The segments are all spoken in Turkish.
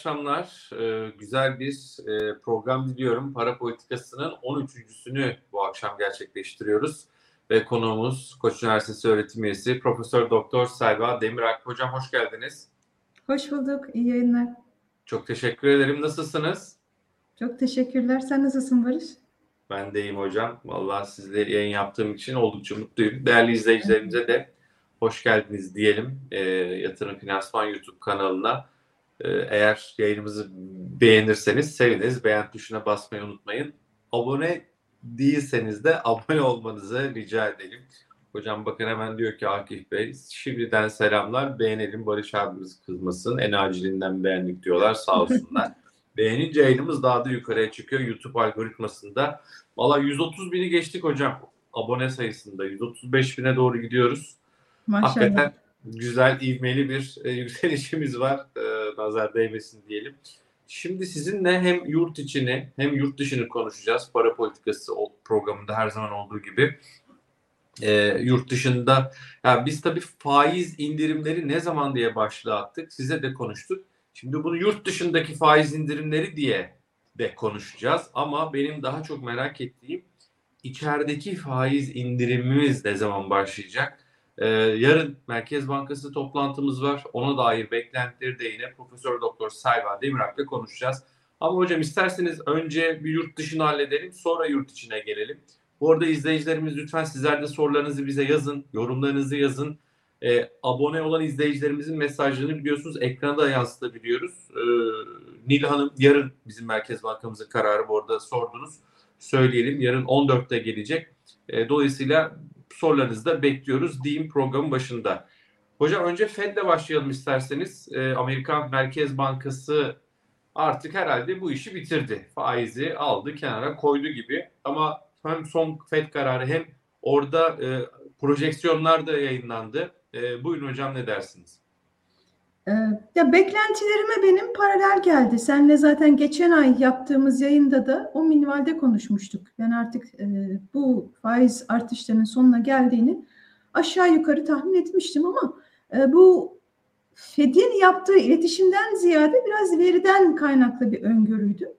Akşamlar. Ee, güzel bir e, program diliyorum. Para politikasının 13.sünü bu akşam gerçekleştiriyoruz. Ve konuğumuz Koç Üniversitesi öğretim üyesi Profesör Doktor Selva Demirak. Hocam hoş geldiniz. Hoş bulduk. İyi yayınlar. Çok teşekkür ederim. Nasılsınız? Çok teşekkürler. Sen nasılsın Barış? Ben de iyiyim hocam. Vallahi sizle yayın yaptığım için oldukça mutluyum. Değerli izleyicilerimize de hoş geldiniz diyelim e, Yatırım Finansman YouTube kanalına. E, eğer yayınımızı beğenirseniz seviniriz. Beğen tuşuna basmayı unutmayın. Abone değilseniz de abone olmanızı rica edelim. Hocam bakın hemen diyor ki Akif Bey şimdiden selamlar beğenelim Barış abimiz kızmasın en acilinden beğendik diyorlar sağ olsunlar. Beğenince yayınımız daha da yukarıya çıkıyor YouTube algoritmasında. Valla 130 bini geçtik hocam abone sayısında 135 bine doğru gidiyoruz. Maşallah. Hakikaten güzel, ivmeli bir e, yükselişimiz var. E, nazar değmesin diyelim. Şimdi sizinle hem yurt içini hem yurt dışını konuşacağız. Para politikası programında her zaman olduğu gibi. E, yurt dışında yani biz tabii faiz indirimleri ne zaman diye başlığı attık. Size de konuştuk. Şimdi bunu yurt dışındaki faiz indirimleri diye de konuşacağız. Ama benim daha çok merak ettiğim içerideki faiz indirimimiz ne zaman başlayacak? Ee, yarın Merkez Bankası toplantımız var. Ona dair beklentileri de yine Profesör Doktor Sayva Demirak'la konuşacağız. Ama hocam isterseniz önce bir yurt dışını halledelim sonra yurt içine gelelim. Bu arada izleyicilerimiz lütfen sizler de sorularınızı bize yazın, yorumlarınızı yazın. Ee, abone olan izleyicilerimizin mesajlarını biliyorsunuz ekrana da yansıtabiliyoruz. Ee, Nil Hanım yarın bizim Merkez Bankamızın kararı bu arada sordunuz. Söyleyelim yarın 14'te gelecek. Ee, dolayısıyla sorularınızı da bekliyoruz diyeyim programın başında. Hocam önce Fed'le başlayalım isterseniz. E, Amerika Merkez Bankası artık herhalde bu işi bitirdi. Faizi aldı kenara koydu gibi. Ama hem son Fed kararı hem orada e, projeksiyonlar da yayınlandı. E, buyurun hocam ne dersiniz? Ee, ya beklentilerime benim paralel geldi. Senle zaten geçen ay yaptığımız yayında da o minvalde konuşmuştuk. Ben artık e, bu faiz artışlarının sonuna geldiğini aşağı yukarı tahmin etmiştim ama e, bu Fed'in yaptığı iletişimden ziyade biraz veriden kaynaklı bir öngörüydü.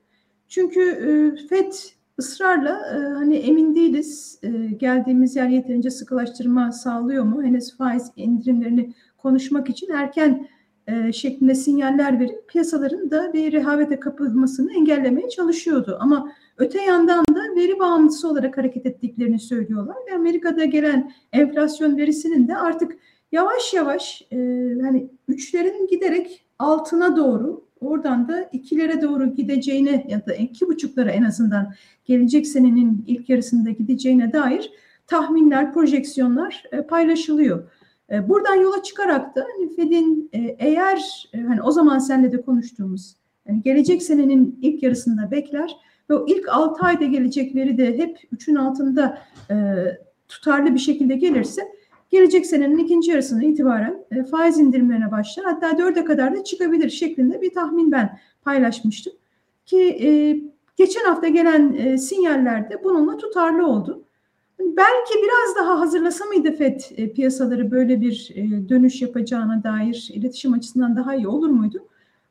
Çünkü e, Fed ısrarla hani emin değiliz geldiğimiz yer yeterince sıkılaştırma sağlıyor mu? Henüz faiz indirimlerini konuşmak için erken e, şeklinde sinyaller verip piyasaların da bir rehavete kapılmasını engellemeye çalışıyordu. Ama öte yandan da veri bağımlısı olarak hareket ettiklerini söylüyorlar ve Amerika'da gelen enflasyon verisinin de artık yavaş yavaş hani üçlerin giderek altına doğru oradan da ikilere doğru gideceğine ya da iki buçuklara en azından gelecek senenin ilk yarısında gideceğine dair tahminler, projeksiyonlar e, paylaşılıyor. E, buradan yola çıkarak da hani Fed'in e, eğer e, hani o zaman seninle de konuştuğumuz yani gelecek senenin ilk yarısında bekler ve o ilk 6 ayda gelecek veri de hep 3'ün altında e, tutarlı bir şekilde gelirse gelecek senenin ikinci yarısından itibaren e, faiz indirimlerine başlar. Hatta 4'e kadar da çıkabilir şeklinde bir tahmin ben paylaşmıştım. Ki e, geçen hafta gelen e, sinyaller de bununla tutarlı oldu. Belki biraz daha hazırlasa mıydı FED e, piyasaları böyle bir e, dönüş yapacağına dair iletişim açısından daha iyi olur muydu?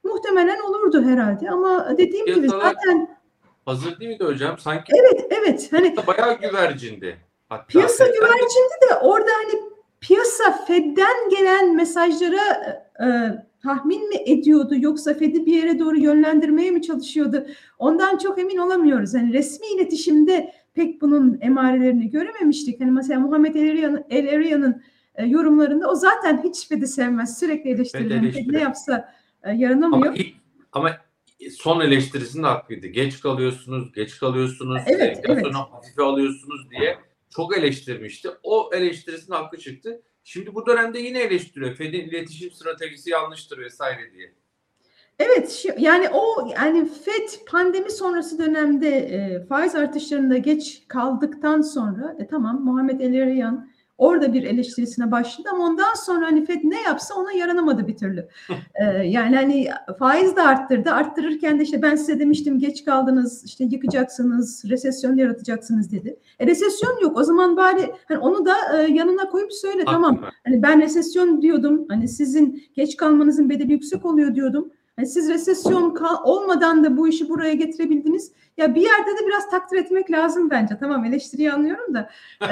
Muhtemelen olurdu herhalde ama dediğim Piyasalar gibi zaten hazır değil miydi hocam? Sanki Evet, evet. Hani bayağı güvercindi. Hatta piyasa FED'den... güvercindi de orada hani piyasa Fed'den gelen mesajlara e, tahmin mi ediyordu yoksa Fed'i bir yere doğru yönlendirmeye mi çalışıyordu? Ondan çok emin olamıyoruz. Yani resmi iletişimde pek bunun emarelerini görememiştik. Hani mesela Muhammed El Eriyan'ın e, yorumlarında o zaten hiç Fed'i sevmez. Sürekli eleştirilen. Fed ne yapsa e, yaranamıyor. Ama, ilk, ama son eleştirisinde haklıydı. Geç kalıyorsunuz, geç kalıyorsunuz, evet, evet. sonra hafife alıyorsunuz diye çok eleştirmişti. O eleştirisinin hakkı çıktı. Şimdi bu dönemde yine eleştiriyor. Fed'in iletişim stratejisi yanlıştır vesaire diye. Evet yani o yani FED pandemi sonrası dönemde e, faiz artışlarında geç kaldıktan sonra e, tamam Muhammed El Eriyan Orada bir eleştirisine başladı ama ondan sonra hani Fed ne yapsa ona yaranamadı bir türlü. Ee, yani hani faiz de arttırdı. Arttırırken de işte ben size demiştim geç kaldınız, işte yıkacaksınız, resesyon yaratacaksınız dedi. E resesyon yok. O zaman bari hani onu da e, yanına koyup söyle tamam. Hani ben resesyon diyordum. Hani sizin geç kalmanızın bedeli yüksek oluyor diyordum. Yani siz resesyon olmadan da bu işi buraya getirebildiniz. Ya bir yerde de biraz takdir etmek lazım bence. Tamam eleştiriyi anlıyorum da.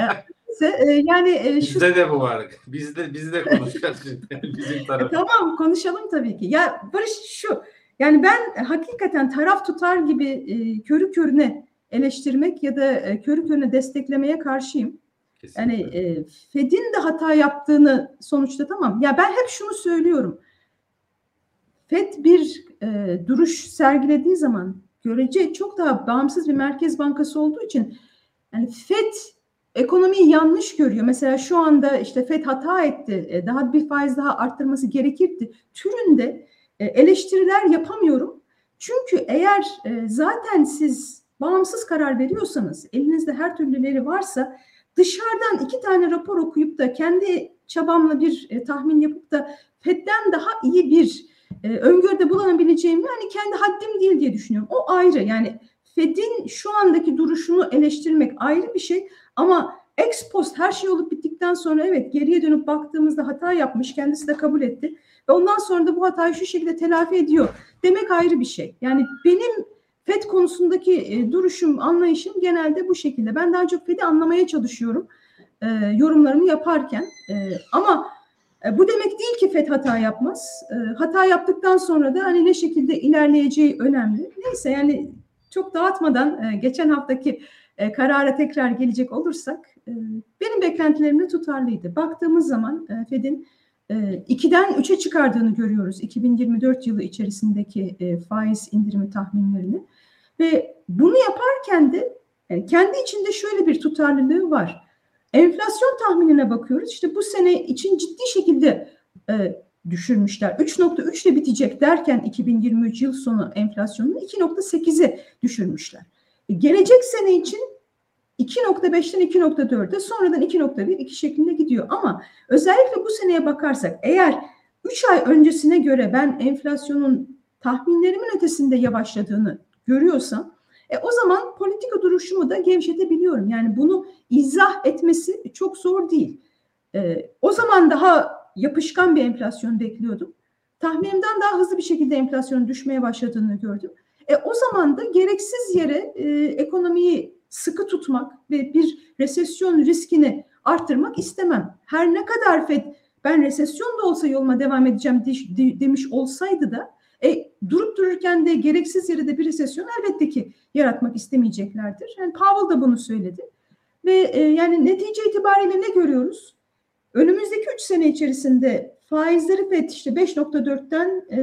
Yani e, şu... Bizde de bu var. Bizde biz de konuşacağız bizim tarafı. tamam konuşalım tabii ki. Ya Barış şu. Yani ben hakikaten taraf tutar gibi e, körü körüne eleştirmek ya da e, körü körüne desteklemeye karşıyım. Kesinlikle. Yani e, Fed'in de hata yaptığını sonuçta tamam. Ya ben hep şunu söylüyorum. FED bir e, duruş sergilediği zaman görece çok daha bağımsız bir merkez bankası olduğu için yani FED ekonomiyi yanlış görüyor. Mesela şu anda işte FED hata etti. E, daha bir faiz daha arttırması gerekirdi. Türünde e, eleştiriler yapamıyorum. Çünkü eğer e, zaten siz bağımsız karar veriyorsanız, elinizde her türlü veri varsa dışarıdan iki tane rapor okuyup da kendi çabamla bir tahmin yapıp da FED'den daha iyi bir e, öngörüde bulunabileceğimi hani kendi haddim değil diye düşünüyorum. O ayrı yani Fed'in şu andaki duruşunu eleştirmek ayrı bir şey ama ex post her şey olup bittikten sonra evet geriye dönüp baktığımızda hata yapmış kendisi de kabul etti ve ondan sonra da bu hatayı şu şekilde telafi ediyor demek ayrı bir şey. Yani benim FED konusundaki e, duruşum, anlayışım genelde bu şekilde. Ben daha çok FED'i anlamaya çalışıyorum e, yorumlarımı yaparken. E, ama bu demek değil ki FED hata yapmaz. E, hata yaptıktan sonra da hani ne şekilde ilerleyeceği önemli. Neyse yani çok dağıtmadan e, geçen haftaki karara tekrar gelecek olursak benim beklentilerim de tutarlıydı. Baktığımız zaman Fed'in 2'den 3'e çıkardığını görüyoruz 2024 yılı içerisindeki faiz indirimi tahminlerini. Ve bunu yaparken de kendi içinde şöyle bir tutarlılığı var. Enflasyon tahminine bakıyoruz. İşte bu sene için ciddi şekilde e, düşürmüşler. 3.3 ile bitecek derken 2023 yıl sonu enflasyonunu 2.8'e düşürmüşler. E, gelecek sene için 2.5'ten 2.4'e sonradan 2.1 2 şeklinde gidiyor. Ama özellikle bu seneye bakarsak eğer 3 ay öncesine göre ben enflasyonun tahminlerimin ötesinde yavaşladığını görüyorsam e, o zaman politika duruşumu da gevşetebiliyorum. Yani bunu izah etmesi çok zor değil. E, o zaman daha yapışkan bir enflasyon bekliyordum. Tahminimden daha hızlı bir şekilde enflasyonun düşmeye başladığını gördüm. E, o zaman da gereksiz yere e, ekonomiyi sıkı tutmak ve bir resesyon riskini arttırmak istemem. Her ne kadar FED ben resesyon da olsa yoluma devam edeceğim demiş olsaydı da e, durup dururken de gereksiz yere de bir resesyon elbette ki yaratmak istemeyeceklerdir. Yani Powell da bunu söyledi. Ve e, yani netice itibariyle ne görüyoruz? Önümüzdeki 3 sene içerisinde faizleri FED işte 5.4'ten e,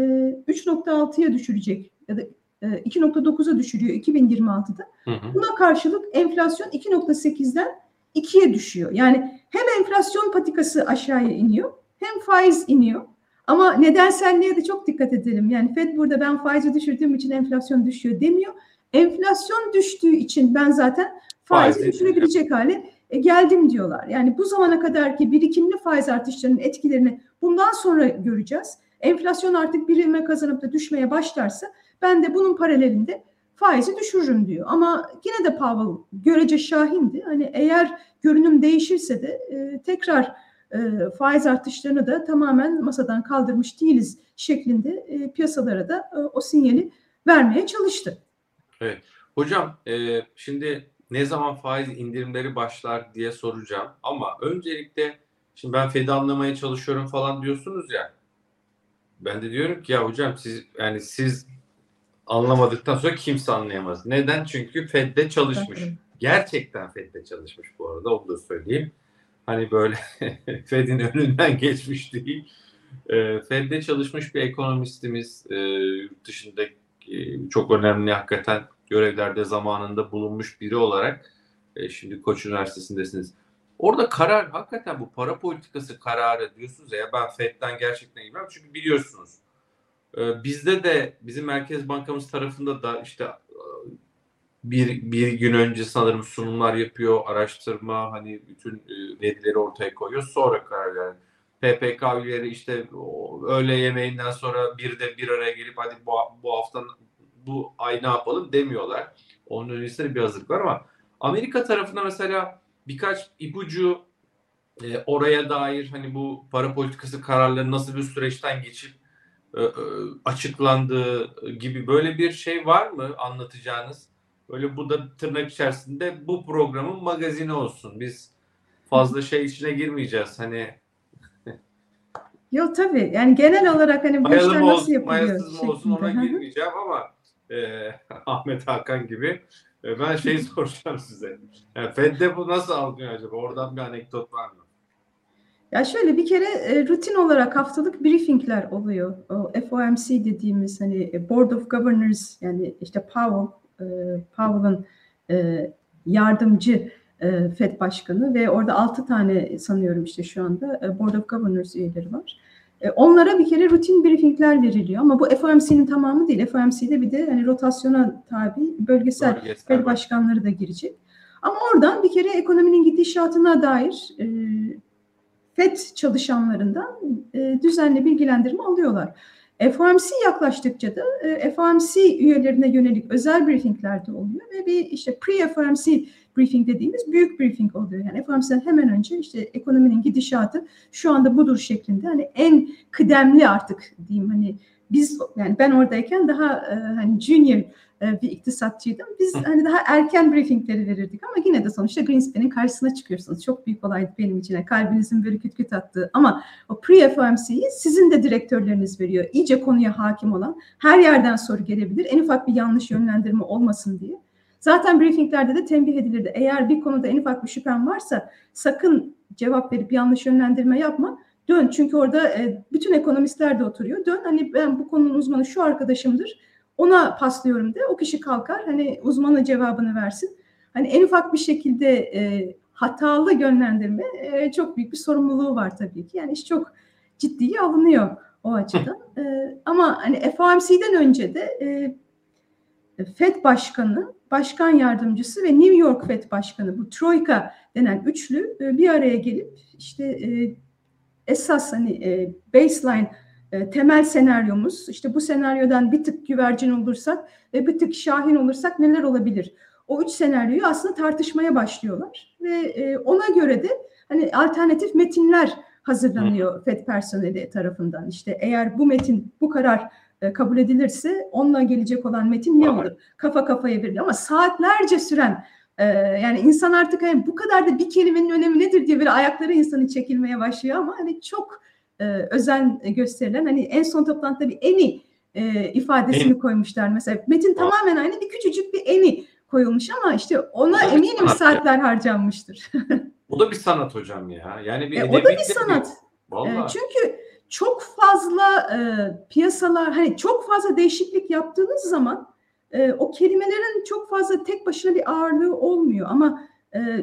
3.6'ya düşürecek ya da e, 2.9'a düşürüyor 2026'da. Hı hı. Buna karşılık enflasyon 2.8'den 2'ye düşüyor. Yani hem enflasyon patikası aşağıya iniyor hem faiz iniyor. Ama nedenselliğe de çok dikkat edelim. Yani Fed burada ben faizi düşürdüğüm için enflasyon düşüyor demiyor. Enflasyon düştüğü için ben zaten faizi Faiz düşürebilecek hale e, geldim diyorlar. Yani bu zamana kadar ki birikimli faiz artışlarının etkilerini bundan sonra göreceğiz. Enflasyon artık birime kazanıp da düşmeye başlarsa ben de bunun paralelinde faizi düşürürüm diyor. Ama yine de Powell görece şahindi. Hani eğer görünüm değişirse de e, tekrar e, faiz artışlarını da tamamen masadan kaldırmış değiliz şeklinde e, piyasalara da e, o sinyali vermeye çalıştı. Evet. Hocam e, şimdi ne zaman faiz indirimleri başlar diye soracağım. Ama öncelikle şimdi ben Fed'i anlamaya çalışıyorum falan diyorsunuz ya. Ben de diyorum ki ya hocam siz yani siz anlamadıktan sonra kimse anlayamaz. Neden? Çünkü Fed'de çalışmış. Gerçekten Fed'de çalışmış bu arada onu da söyleyeyim. Hani böyle Fed'in önünden geçmiş değil. E, Fed'de çalışmış bir ekonomistimiz e, yurt dışında e, çok önemli hakikaten görevlerde zamanında bulunmuş biri olarak e, şimdi Koç Üniversitesi'ndesiniz. Orada karar hakikaten bu para politikası kararı diyorsunuz ya ben FED'den gerçekten ilgilenmiyorum çünkü biliyorsunuz e, bizde de bizim Merkez Bankamız tarafında da işte bir, bir gün önce sanırım sunumlar yapıyor, araştırma hani bütün e, verileri ortaya koyuyor. Sonra karar veriyor. PPK üyeleri işte öğle yemeğinden sonra bir de bir araya gelip hadi bu, bu hafta bu ay ne yapalım demiyorlar. Onun öncesinde bir hazırlık var ama Amerika tarafında mesela birkaç ipucu e, oraya dair hani bu para politikası kararları nasıl bir süreçten geçip e, e, açıklandığı gibi böyle bir şey var mı anlatacağınız? Böyle bu da tırnak içerisinde bu programın magazini olsun. Biz fazla şey içine girmeyeceğiz. Hani Yok tabii. Yani genel olarak hani bu mayalı işler mı nasıl olsun, yapılıyor? mayasız mı olsun ona girmeyeceğim ama e, Ahmet Hakan gibi e, ben şey soracağım size. Yani Fed'de bu nasıl algılıyor acaba? Oradan bir anekdot var mı? Ya şöyle bir kere e, rutin olarak haftalık briefingler oluyor. O FOMC dediğimiz hani e, Board of Governors yani işte Powell, e, Powell'ın e, yardımcı e, Fed başkanı ve orada altı tane sanıyorum işte şu anda e, Board of Governors üyeleri var. E, onlara bir kere rutin briefingler veriliyor ama bu FOMC'nin tamamı değil. FOMC'de bir de hani rotasyona tabi bölgesel Fed başkanları da girecek. Ama oradan bir kere ekonominin gidişatına dair e, FED çalışanlarından e, düzenli bilgilendirme alıyorlar. FOMC yaklaştıkça da e, FOMC üyelerine yönelik özel briefingler de oluyor ve bir işte pre-FOMC briefing dediğimiz büyük briefing oluyor. Yani FOMC'den hemen önce işte ekonominin gidişatı şu anda budur şeklinde hani en kıdemli artık diyeyim hani biz yani ben oradayken daha e, hani junior bir iktisatçıydım. Biz hani daha erken briefingleri verirdik ama yine de sonuçta Greenspan'in karşısına çıkıyorsunuz. Çok büyük olaydı benim için. Kalbinizin böyle küt küt attığı. Ama o pre-FOMC'yi sizin de direktörleriniz veriyor. İyice konuya hakim olan, her yerden soru gelebilir. En ufak bir yanlış yönlendirme olmasın diye. Zaten briefinglerde de tembih edilirdi. Eğer bir konuda en ufak bir şüphen varsa sakın cevap verip yanlış yönlendirme yapma. Dön çünkü orada e, bütün ekonomistler de oturuyor. Dön hani ben bu konunun uzmanı şu arkadaşımdır ona paslıyorum de o kişi kalkar hani uzmanı cevabını versin. Hani en ufak bir şekilde e, hatalı yönlendirme e, çok büyük bir sorumluluğu var tabii ki. Yani iş çok ciddiye alınıyor o açıdan. E, ama hani FOMC'den önce de e, FED Başkanı, Başkan Yardımcısı ve New York FED Başkanı bu Troika denen üçlü e, bir araya gelip işte e, esas hani e, baseline e, temel senaryomuz işte bu senaryodan bir tık güvercin olursak ve bir tık şahin olursak neler olabilir? O üç senaryoyu aslında tartışmaya başlıyorlar ve e, ona göre de hani alternatif metinler hazırlanıyor FED personeli tarafından. İşte eğer bu metin bu karar e, kabul edilirse onunla gelecek olan metin ne olur? Kafa kafaya veriliyor ama saatlerce süren e, yani insan artık hani bu kadar da bir kelimenin önemi nedir diye böyle ayakları insanın çekilmeye başlıyor ama hani çok e, özen gösterilen hani en son toplantıda bir eni e, ifadesini En- koymuşlar mesela. Metin tamamen aynı bir küçücük bir eni koyulmuş ama işte ona O eminim saatler harcanmıştır. O da bir sanat hocam ya. Yani bir E, o da bir sanat. E, çünkü çok fazla e, piyasalar hani çok fazla değişiklik yaptığınız zaman e, o kelimelerin çok fazla tek başına bir ağırlığı olmuyor ama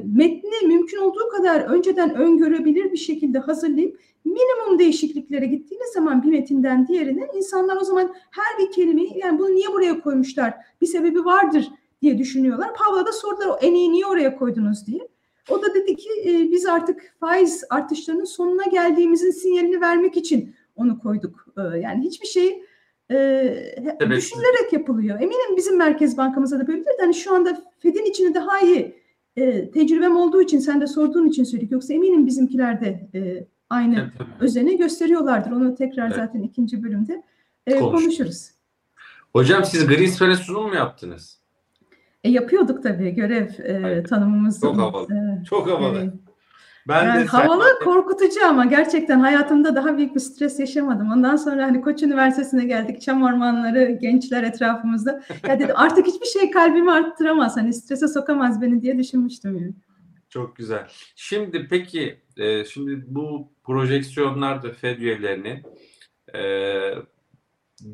metni mümkün olduğu kadar önceden öngörebilir bir şekilde hazırlayıp minimum değişikliklere gittiğiniz zaman bir metinden diğerine insanlar o zaman her bir kelimeyi yani bunu niye buraya koymuşlar bir sebebi vardır diye düşünüyorlar. Pavla da sordular o en iyi niye oraya koydunuz diye. O da dedi ki e, biz artık faiz artışlarının sonuna geldiğimizin sinyalini vermek için onu koyduk. E, yani hiçbir şey e, Evet. düşünülerek yapılıyor. Eminim bizim Merkez Bankamızda da böyledir. Hani şu anda Fed'in içini daha iyi e, tecrübem olduğu için sen de sorduğun için söyledik. Yoksa eminim bizimkiler de e, aynı Evet, özeni gösteriyorlardır. Onu tekrar Evet. zaten ikinci bölümde e, Konuş. konuşuruz. Hocam siz Greenspan'e sunum mu yaptınız? E, yapıyorduk tabii görev e, Evet. tanımımızı. Çok havalı. E, Çok havalı. evet. Ben Yani de havalı sen- korkutucu ama gerçekten hayatımda daha büyük bir stres yaşamadım. Ondan sonra hani Koç Üniversitesi'ne geldik. Çam ormanları, gençler etrafımızda. Ya dedim artık hiçbir şey kalbimi arttıramaz. Hani strese sokamaz beni diye düşünmüştüm yani. Çok güzel. Şimdi peki e, şimdi bu projeksiyonlarda FED üyelerinin e,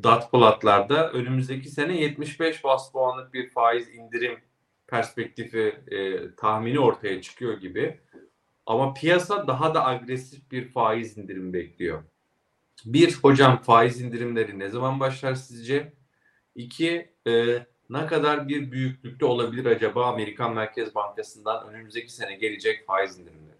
dat plotlarda önümüzdeki sene 75 bas puanlık bir faiz indirim perspektifi e, tahmini ortaya çıkıyor gibi. Ama piyasa daha da agresif bir faiz indirimi bekliyor. Bir, hocam faiz indirimleri ne zaman başlar sizce? İki, e, ne kadar bir büyüklükte olabilir acaba Amerikan Merkez Bankası'ndan önümüzdeki sene gelecek faiz indirimleri?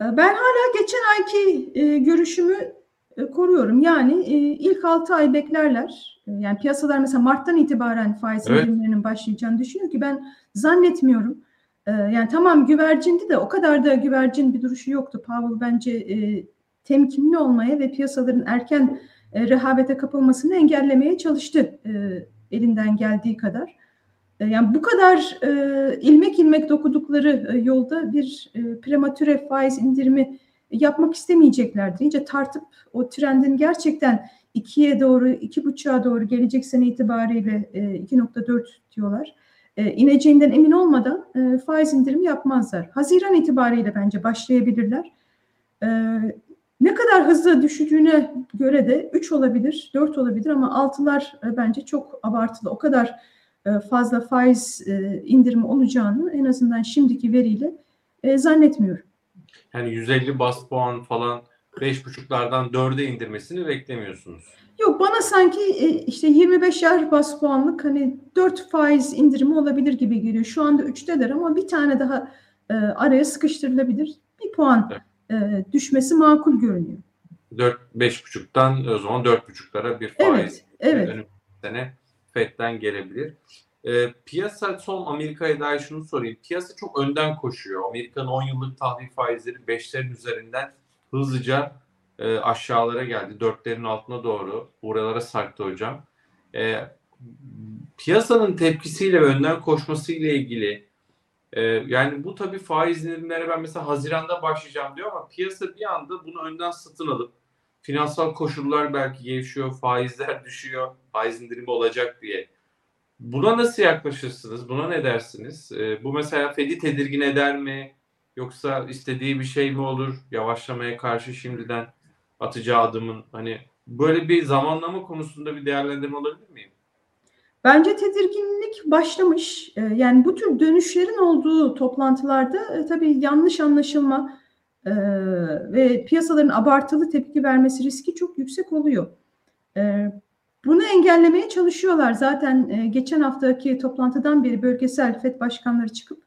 Ee, ben hala geçen ayki e, görüşümü e, koruyorum. Yani e, ilk 6 ay beklerler. E, yani piyasalar mesela Mart'tan itibaren faiz Evet. indirimlerinin başlayacağını düşünüyor ki ben zannetmiyorum. E, yani tamam güvercindi de o kadar da güvercin bir duruşu yoktu. Powell bence e, temkinli olmaya ve piyasaların erken e, rehavete kapılmasını engellemeye çalıştı e, elinden geldiği kadar. E, Yani bu kadar e, ilmek ilmek dokudukları e, yolda bir e, prematüre faiz indirimi yapmak istemeyeceklerdi. İyice tartıp o trendin gerçekten ikiye doğru, iki buçuğa doğru gelecek sene itibariyle e, 2.4 diyorlar. E, ineceğinden emin olmadan e, faiz indirimi yapmazlar. Haziran itibariyle bence başlayabilirler. E, ne kadar hızlı düşeceğine göre de 3 olabilir, 4 olabilir ama altılar e, bence çok abartılı. O kadar fazla faiz indirimi olacağını en azından şimdiki veriyle zannetmiyorum. Yani 150 bas puan falan 5.5'lardan 4'e indirmesini beklemiyorsunuz. Yok bana sanki e, işte 25'er bas puanlık hani 4 faiz indirimi olabilir gibi geliyor. Şu anda 3'teler ama bir tane daha e, araya sıkıştırılabilir. Bir puan e, düşmesi makul görünüyor. 4 5.5'tan o zaman 4.5'lara bir faiz Evet, evet. önümüzdeki sene Fed'den gelebilir. Ee, piyasa son Amerika'ya dair şunu sorayım. Piyasa çok önden koşuyor. Amerika'nın 10 yıllık tahvil faizleri 5'lerin üzerinden hızlıca e, aşağılara geldi. 4'lerin altına doğru. Buralara sarktı hocam. E, piyasanın tepkisiyle ve önden koşmasıyla ilgili e, yani bu tabii faiz indirimlere ben mesela Haziran'da başlayacağım diyor ama piyasa bir anda bunu önden satın alıp finansal koşullar belki gevşiyor, faizler düşüyor, faiz indirimi olacak diye. Buna nasıl yaklaşırsınız? Buna ne dersiniz? Ee, bu mesela Fed'i tedirgin eder mi? Yoksa istediği bir şey mi olur? Yavaşlamaya karşı şimdiden atacağı adımın hani böyle bir zamanlama konusunda bir değerlendirme alabilir miyim? Bence tedirginlik başlamış. E, yani bu tür dönüşlerin olduğu toplantılarda e, tabii yanlış anlaşılma e, ve piyasaların abartılı tepki vermesi riski çok yüksek oluyor. E, bunu engellemeye çalışıyorlar. Zaten e, geçen haftaki toplantıdan beri bölgesel FED başkanları çıkıp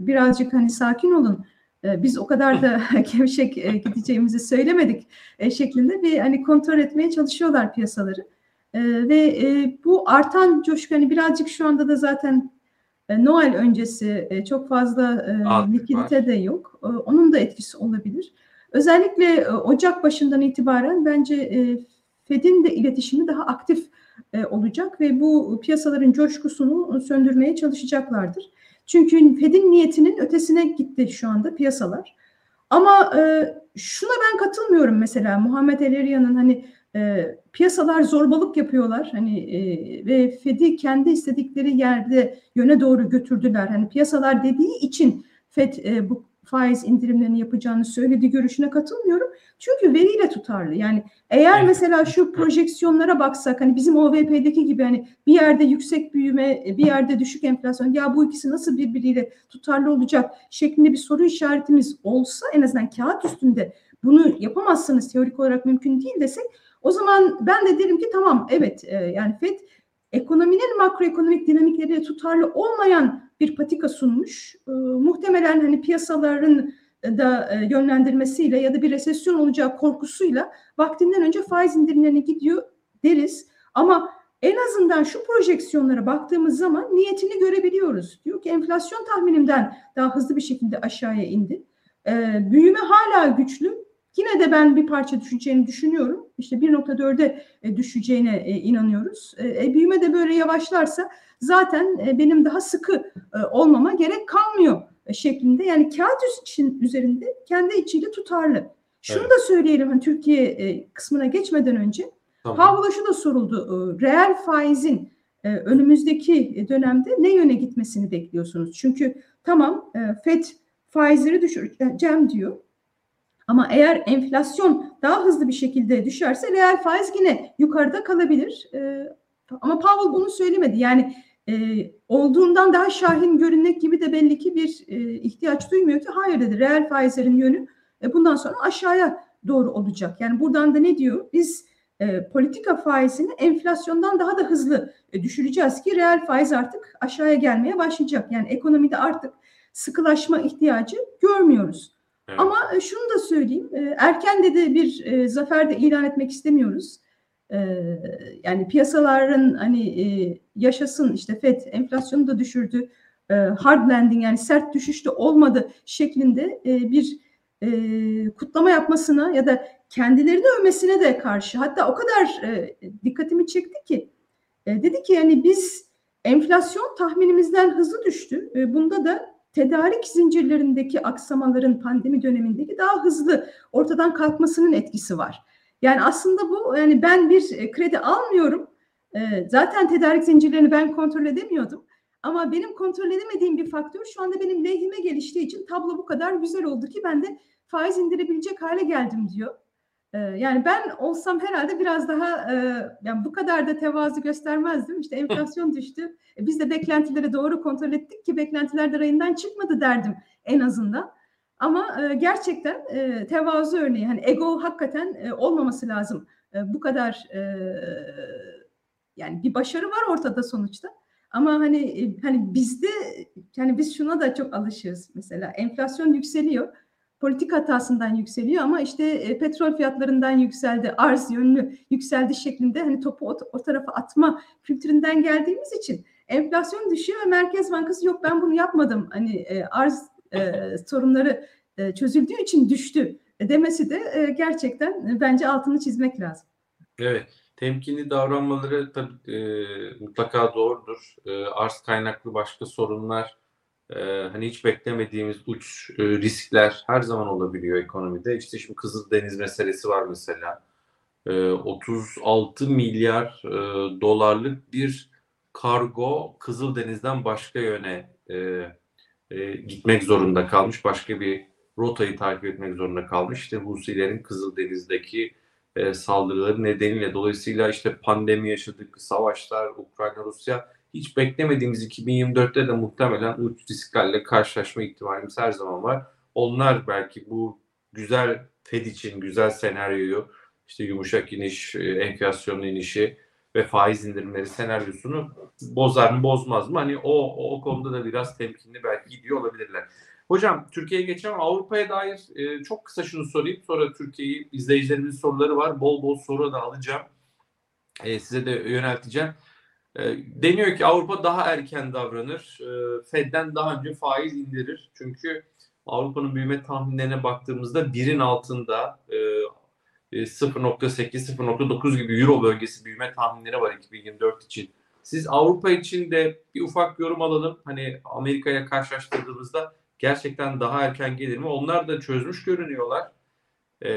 birazcık hani sakin olun. E, biz o kadar da gevşek e, gideceğimizi söylemedik e, şeklinde bir hani kontrol etmeye çalışıyorlar piyasaları. E, ve e, bu artan coşku hani birazcık şu anda da zaten Noel öncesi çok fazla likidite de yok. Onun da etkisi olabilir. Özellikle Ocak başından itibaren bence Fed'in de iletişimi daha aktif olacak ve bu piyasaların coşkusunu söndürmeye çalışacaklardır. Çünkü Fed'in niyetinin ötesine gitti şu anda piyasalar. Ama e, şuna ben katılmıyorum mesela Muhammed El Eriyan'ın hani e, piyasalar zorbalık yapıyorlar hani e, ve Fed'i kendi istedikleri yerde yöne doğru götürdüler. Hani piyasalar dediği için Fed e, bu faiz indirimlerini yapacağını söylediği görüşüne katılmıyorum. Çünkü veriyle tutarlı. Yani eğer Evet. mesela şu projeksiyonlara baksak hani bizim OVP'deki gibi hani bir yerde yüksek büyüme, bir yerde düşük enflasyon ya bu ikisi nasıl birbiriyle tutarlı olacak şeklinde bir soru işaretimiz olsa en azından kağıt üstünde bunu yapamazsınız teorik olarak mümkün değil desek o zaman ben de derim ki tamam evet e, yani FED ekonominin makroekonomik dinamikleriyle tutarlı olmayan bir patika sunmuş. E, muhtemelen hani piyasaların da e, yönlendirmesiyle ya da bir resesyon olacağı korkusuyla vaktinden önce faiz indirimlerine gidiyor deriz. Ama en azından şu projeksiyonlara baktığımız zaman niyetini görebiliyoruz. Diyor ki enflasyon tahminimden daha hızlı bir şekilde aşağıya indi. E, büyüme hala güçlü. Yine de ben bir parça düşeceğini düşünüyorum. İşte 1.4'e e, düşeceğine e, inanıyoruz. E, e, büyüme de böyle yavaşlarsa zaten benim daha sıkı olmama gerek kalmıyor şeklinde. Yani kağıt için üzerinde kendi içiyle tutarlı. Şunu Evet. da söyleyelim hani Türkiye kısmına geçmeden önce. Tamam. Powell'a şu da soruldu. Reel faizin önümüzdeki dönemde ne yöne gitmesini bekliyorsunuz? Çünkü tamam FED faizleri düşüreceğim diyor. Ama eğer enflasyon daha hızlı bir şekilde düşerse reel faiz yine yukarıda kalabilir. E, ama Powell bunu söylemedi. Yani e, olduğundan daha şahin görünmek gibi de belli ki bir e, ihtiyaç duymuyor ki hayır dedi reel faizlerin yönü e, bundan sonra aşağıya doğru olacak. Yani buradan da ne diyor? Biz e, politika faizini enflasyondan daha da hızlı e, düşüreceğiz ki reel faiz artık aşağıya gelmeye başlayacak. Yani ekonomide artık sıkılaşma ihtiyacı görmüyoruz. E, şunu da söyleyeyim, e, erken de de bir e, zafer de ilan etmek istemiyoruz. Yani piyasaların hani yaşasın işte FED enflasyonu da düşürdü, hard landing yani sert düşüş de olmadı şeklinde bir kutlama yapmasına ya da kendilerini övmesine de karşı hatta o kadar dikkatimi çekti ki dedi ki yani biz enflasyon tahminimizden hızlı düştü. Bunda da tedarik zincirlerindeki aksamaların pandemi dönemindeki daha hızlı ortadan kalkmasının etkisi var. Yani aslında bu yani ben bir e, kredi almıyorum. E, zaten tedarik zincirlerini ben kontrol edemiyordum. Ama benim kontrol edemediğim bir faktör şu anda benim lehime geliştiği için tablo bu kadar güzel oldu ki ben de faiz indirebilecek hale geldim diyor. Ee, yani ben olsam herhalde biraz daha e, yani bu kadar da tevazu göstermezdim. İşte enflasyon düştü. E, biz de beklentileri doğru kontrol ettik ki beklentiler de rayından çıkmadı derdim en azından. Ama e, gerçekten tevazu örneği hani ego hakikaten olmaması lazım. Bu kadar yani bir başarı var ortada sonuçta. Ama hani hani bizde yani biz şuna da çok alışığız mesela enflasyon yükseliyor politik hatasından yükseliyor ama işte e, petrol fiyatlarından yükseldi, arz yönlü yükseldi şeklinde hani topu o, o tarafa atma kültüründen geldiğimiz için enflasyon düşüyor ve Merkez Bankası yok ben bunu yapmadım hani e, arz e, sorunları e, çözüldüğü için düştü demesi de e, gerçekten bence altını çizmek lazım. Evet. Temkinli davranmaları tabii e, mutlaka doğrudur. E, arz kaynaklı başka sorunlar e, hani hiç beklemediğimiz uç e, riskler her zaman olabiliyor ekonomide. İşte şimdi Kızıldeniz meselesi var mesela. E, 36 milyar e, dolarlık bir kargo Kızıldeniz'den başka yöne e, e, gitmek zorunda kalmış. Başka bir rotayı takip etmek zorunda kalmış. İşte Husilerin Kızıldeniz'deki e, saldırıları nedeniyle dolayısıyla işte pandemi yaşadık, savaşlar, Ukrayna, Rusya hiç beklemediğimiz 2024'te de muhtemelen uç risklerle karşılaşma ihtimalimiz her zaman var. Onlar belki bu güzel Fed için güzel senaryoyu işte yumuşak iniş, e, enflasyonun inişi ve faiz indirimleri senaryosunu bozar mı bozmaz mı? Hani o, o konuda da biraz temkinli belki gidiyor olabilirler. Hocam Türkiye'ye geçeceğim. Avrupa'ya dair e, çok kısa şunu sorayım. Sonra Türkiye'yi izleyicilerimizin soruları var. Bol bol soru da alacağım. E, size de yönelteceğim. E, deniyor ki Avrupa daha erken davranır. E, Fed'den daha önce faiz indirir. Çünkü Avrupa'nın büyüme tahminlerine baktığımızda birin altında e, 0.8-0.9 e, gibi Euro bölgesi büyüme tahminleri var 2024 için. Siz Avrupa için de bir ufak yorum alalım. Hani Amerika'ya karşılaştırdığımızda gerçekten daha erken gelir mi? Onlar da çözmüş görünüyorlar.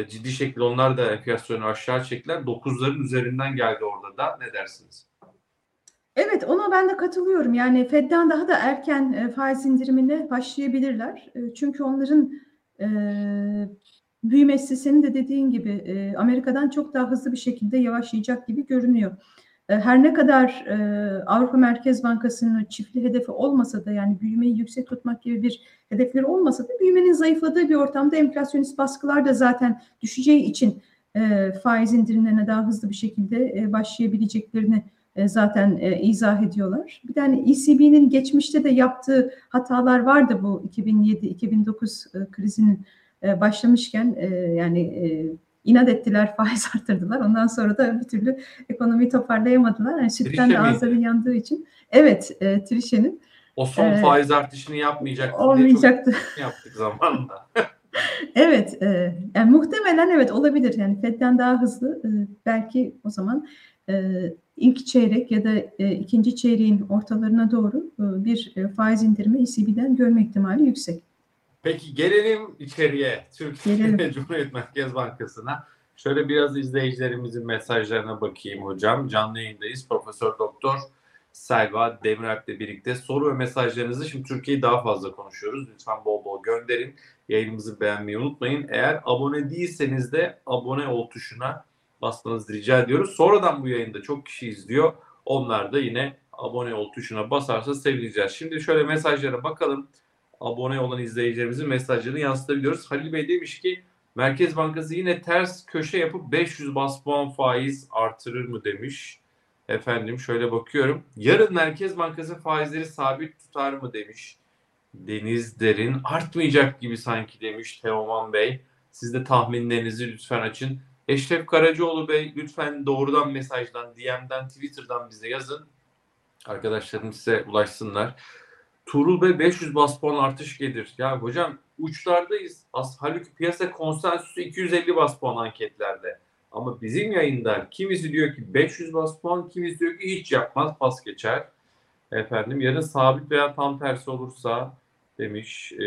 Ciddi şekilde onlar da enflasyonu aşağı çektiler. 9'ların üzerinden geldi orada da. Ne dersiniz? Evet, ona ben de katılıyorum. Yani Fed'den daha da erken e, faiz indirimine başlayabilirler. E, çünkü onların e, büyümesi senin de dediğin gibi e, Amerika'dan çok daha hızlı bir şekilde yavaşlayacak gibi görünüyor. E, her ne kadar e, Avrupa Merkez Bankası'nın çiftli hedefi olmasa da yani büyümeyi yüksek tutmak gibi bir hedefleri olmasa da büyümenin zayıfladığı bir ortamda enflasyonist baskılar da zaten düşeceği için e, faiz indirimlerine daha hızlı bir şekilde e, başlayabileceklerini zaten e, izah ediyorlar. Bir tane ECB'nin geçmişte de yaptığı hatalar vardı bu 2007-2009 e, krizinin başlamışken yani inat ettiler, faiz arttırdılar. Ondan sonra da bir türlü ekonomiyi toparlayamadılar. Yani sütten de ağızları yandığı için. Evet, e, Trişe'nin. O son e, faiz artışını yapmayacaktı olmayacaktı. diye çok yaptık zamanında. evet, e, yani muhtemelen evet olabilir. Yani Fed'den daha hızlı e, belki o zaman e, ilk çeyrek ya da e, ikinci çeyreğin ortalarına doğru e, bir e, faiz indirimi ECB'den görme ihtimali yüksek. Peki gelelim içeriye. Türkiye gelelim. Cumhuriyet Merkez Bankası'na. Şöyle biraz izleyicilerimizin mesajlarına bakayım hocam. Canlı yayındayız. Profesör Doktor Selva Demiralp'le birlikte soru ve mesajlarınızı şimdi Türkiye'yi daha fazla konuşuyoruz. Lütfen bol bol gönderin. Yayınımızı beğenmeyi unutmayın. Eğer abone değilseniz de abone ol tuşuna basmanızı rica ediyoruz. Sonradan bu yayında çok kişi izliyor. Onlar da yine abone ol tuşuna basarsa sevineceğiz. Şimdi şöyle mesajlara bakalım. Abone olan izleyicilerimizin mesajlarını yansıtabiliyoruz. Halil Bey demiş ki Merkez Bankası yine ters köşe yapıp 500 bas puan faiz artırır mı demiş. Efendim şöyle bakıyorum. Yarın Merkez Bankası faizleri sabit tutar mı demiş. Deniz Derin artmayacak gibi sanki demiş Teoman Bey. Siz de tahminlerinizi lütfen açın. Eşref Karacaoğlu Bey lütfen doğrudan mesajdan, DM'den, Twitter'dan bize yazın. Arkadaşlarım size ulaşsınlar. Tuğrul Bey 500 bas puan artış gelir. Ya hocam uçlardayız. As halbuki piyasa konsensüsü 250 bas puan anketlerde. Ama bizim yayında kimisi diyor ki 500 bas puan, kimisi diyor ki hiç yapmaz, pas geçer. Efendim yarın sabit veya tam tersi olursa demiş. Ee,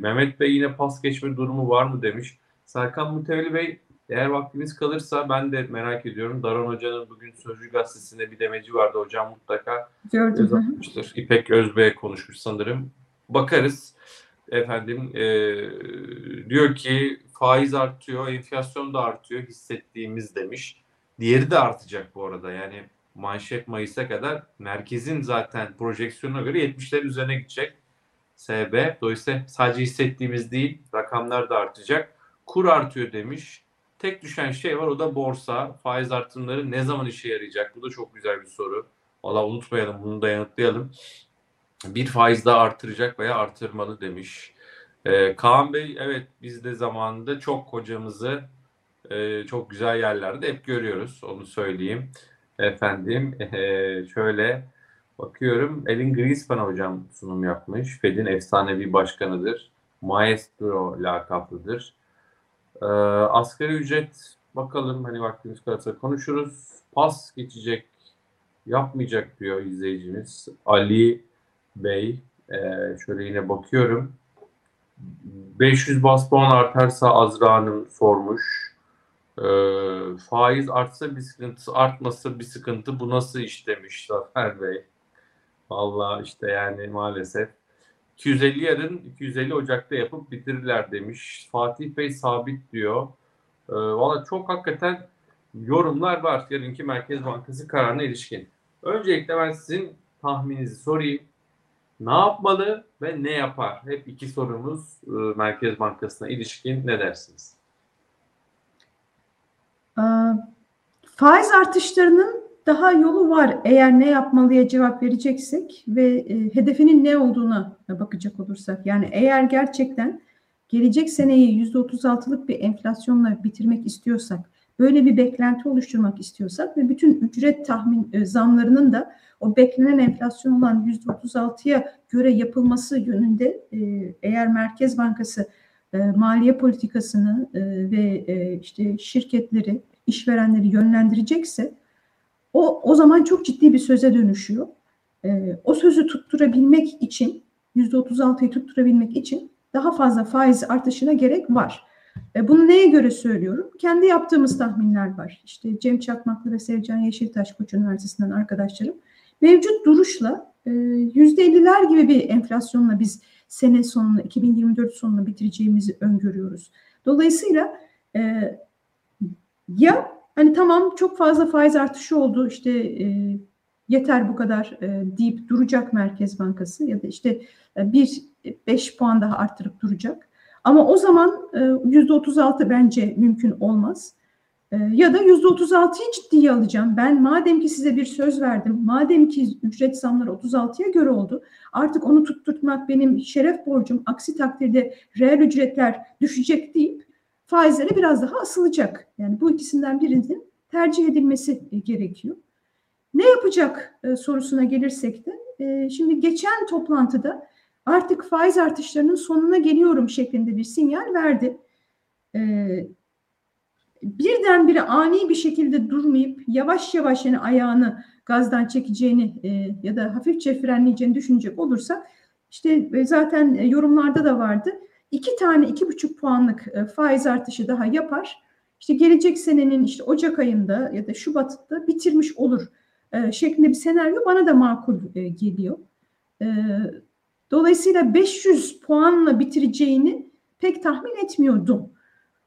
Mehmet Bey yine pas geçme durumu var mı demiş. Serkan Müteveli Bey eğer vaktimiz kalırsa ben de merak ediyorum. Daron Hoca'nın bugün Sözcü Gazetesi'nde bir demeci vardı. Hocam mutlaka Gördüm. yazmıştır. İpek Özbey konuşmuş sanırım. Bakarız. Efendim e, diyor ki faiz artıyor, enflasyon da artıyor hissettiğimiz demiş. Diğeri de artacak bu arada. Yani manşet Mayıs'a kadar merkezin zaten projeksiyonuna göre 70'lerin üzerine gidecek. SB. Dolayısıyla sadece hissettiğimiz değil rakamlar da artacak. Kur artıyor demiş. Tek düşen şey var o da borsa. Faiz artımları ne zaman işe yarayacak? Bu da çok güzel bir soru. Valla unutmayalım bunu da yanıtlayalım. Bir faiz daha artıracak veya artırmalı demiş. Ee, Kaan Bey evet biz de zamanında çok hocamızı e, çok güzel yerlerde hep görüyoruz. Onu söyleyeyim. Efendim e, şöyle bakıyorum. Elin Greenspan hocam sunum yapmış. Fed'in efsanevi başkanıdır. Maestro lakaplıdır. Ee, asgari ücret bakalım hani vaktimiz kalırsa konuşuruz. Pas geçecek yapmayacak diyor izleyicimiz. Ali Bey ee, şöyle yine bakıyorum. 500 bas puan artarsa Azra Hanım sormuş. Ee, faiz artsa bir sıkıntı, artmasa bir sıkıntı. Bu nasıl iş demiş Zafer Bey. Vallahi işte yani maalesef. 250 yarın 250 Ocak'ta yapıp bitirirler demiş. Fatih Bey sabit diyor. Ee, Valla çok hakikaten yorumlar var yarınki Merkez Bankası kararına ilişkin. Öncelikle ben sizin tahmininizi sorayım. Ne yapmalı ve ne yapar? Hep iki sorumuz e, Merkez Bankası'na ilişkin ne dersiniz? Faiz artışlarının daha yolu var eğer ne yapmalıya cevap vereceksek ve e, hedefinin ne olduğuna bakacak olursak. Yani eğer gerçekten gelecek seneyi %36'lık bir enflasyonla bitirmek istiyorsak, böyle bir beklenti oluşturmak istiyorsak ve bütün ücret tahmin e, zamlarının da o beklenen enflasyon olan %36'ya göre yapılması yönünde e, eğer Merkez Bankası e, maliye politikasını e, ve e, işte şirketleri, işverenleri yönlendirecekse o, o zaman çok ciddi bir söze dönüşüyor. E, o sözü tutturabilmek için, %36'yı tutturabilmek için daha fazla faiz artışına gerek var. E, bunu neye göre söylüyorum? Kendi yaptığımız tahminler var. İşte Cem Çakmaklı ve Sevcan Yeşiltaş Koç Üniversitesi'nden arkadaşlarım. Mevcut duruşla e, %50'ler gibi bir enflasyonla biz sene sonunu, 2024 sonunu bitireceğimizi öngörüyoruz. Dolayısıyla e, ya hani tamam çok fazla faiz artışı oldu işte e, yeter bu kadar e, deyip duracak Merkez Bankası ya da işte e, bir beş puan daha arttırıp duracak. Ama o zaman yüzde otuz altı bence mümkün olmaz. E, ya da yüzde otuz altıyı ciddiye alacağım. Ben madem ki size bir söz verdim, madem ki ücret zamları 36'ya göre oldu, artık onu tutturtmak benim şeref borcum. Aksi takdirde reel ücretler düşecek deyip faizlere biraz daha asılacak. Yani bu ikisinden birinin tercih edilmesi e, gerekiyor. Ne yapacak e, sorusuna gelirsek de e, şimdi geçen toplantıda artık faiz artışlarının sonuna geliyorum şeklinde bir sinyal verdi. Birdenbire ani bir şekilde durmayıp yavaş yavaş yani ayağını gazdan çekeceğini ya da hafifçe frenleyeceğini düşünecek olursak işte zaten yorumlarda da vardı. İki tane iki buçuk puanlık e, faiz artışı daha yapar. İşte gelecek senenin işte Ocak ayında ya da Şubat'ta bitirmiş olur e, şeklinde bir senaryo bana da makul e, geliyor. Dolayısıyla 500 puanla bitireceğini pek tahmin etmiyordum.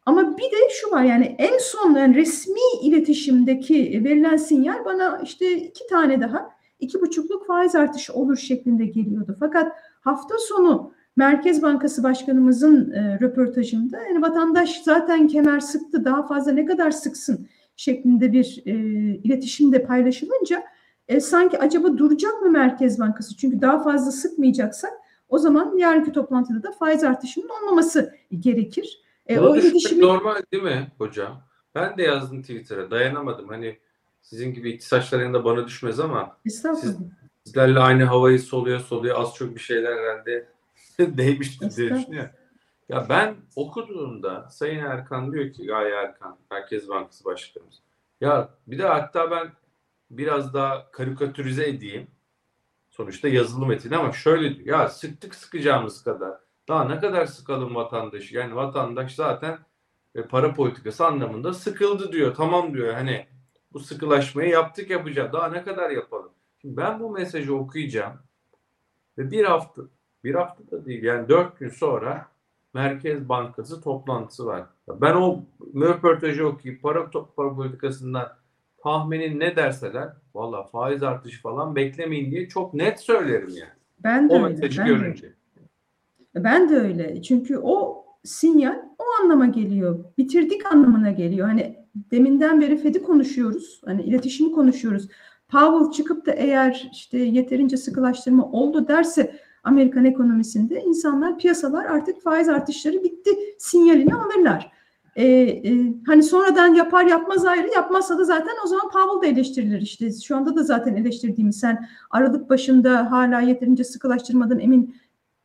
Ama bir de şu var yani en son yani resmi iletişimdeki verilen sinyal bana işte iki tane daha iki buçukluk faiz artışı olur şeklinde geliyordu. Fakat hafta sonu Merkez Bankası Başkanımızın e, röportajında yani vatandaş zaten kemer sıktı daha fazla ne kadar sıksın şeklinde bir e, iletişimde paylaşılınca e, sanki acaba duracak mı Merkez Bankası? Çünkü daha fazla sıkmayacaksak o zaman yarınki toplantıda da faiz artışının olmaması gerekir. E, o iletişimi... normal değil mi hocam? Ben de yazdım Twitter'a dayanamadım. Hani sizin gibi iktisatçılar yanında bana düşmez ama siz, sizlerle aynı havayı soluyor soluyor az çok bir şeyler herhalde değmiştir diye düşünüyorum. Ya ben okuduğumda Sayın Erkan diyor ki Gaye Erkan, Merkez Bankası Başkanımız. Ya bir de hatta ben biraz daha karikatürize edeyim. Sonuçta yazılı metin ama şöyle diyor. Ya sıktık sıkacağımız kadar. Daha ne kadar sıkalım vatandaşı? Yani vatandaş zaten e, para politikası anlamında sıkıldı diyor. Tamam diyor. Hani bu sıkılaşmayı yaptık yapacağız. Daha ne kadar yapalım? Şimdi ben bu mesajı okuyacağım ve bir hafta bir hafta da değil yani dört gün sonra Merkez Bankası toplantısı var. Ben o röportajı okuyup para, para politikasından tahminin ne derseler valla faiz artışı falan beklemeyin diye çok net söylerim yani. Ben de o öyle. mesajı ben görünce. De. Ben de öyle. Çünkü o sinyal o anlama geliyor. Bitirdik anlamına geliyor. Hani deminden beri Fed'i konuşuyoruz. Hani iletişimi konuşuyoruz. Powell çıkıp da eğer işte yeterince sıkılaştırma oldu derse Amerikan ekonomisinde insanlar piyasalar artık faiz artışları bitti sinyalini alırlar. Ee, e, hani sonradan yapar yapmaz ayrı yapmazsa da zaten o zaman Powell da eleştirilir işte şu anda da zaten eleştirdiğimiz sen Aralık başında hala yeterince sıkılaştırmadan emin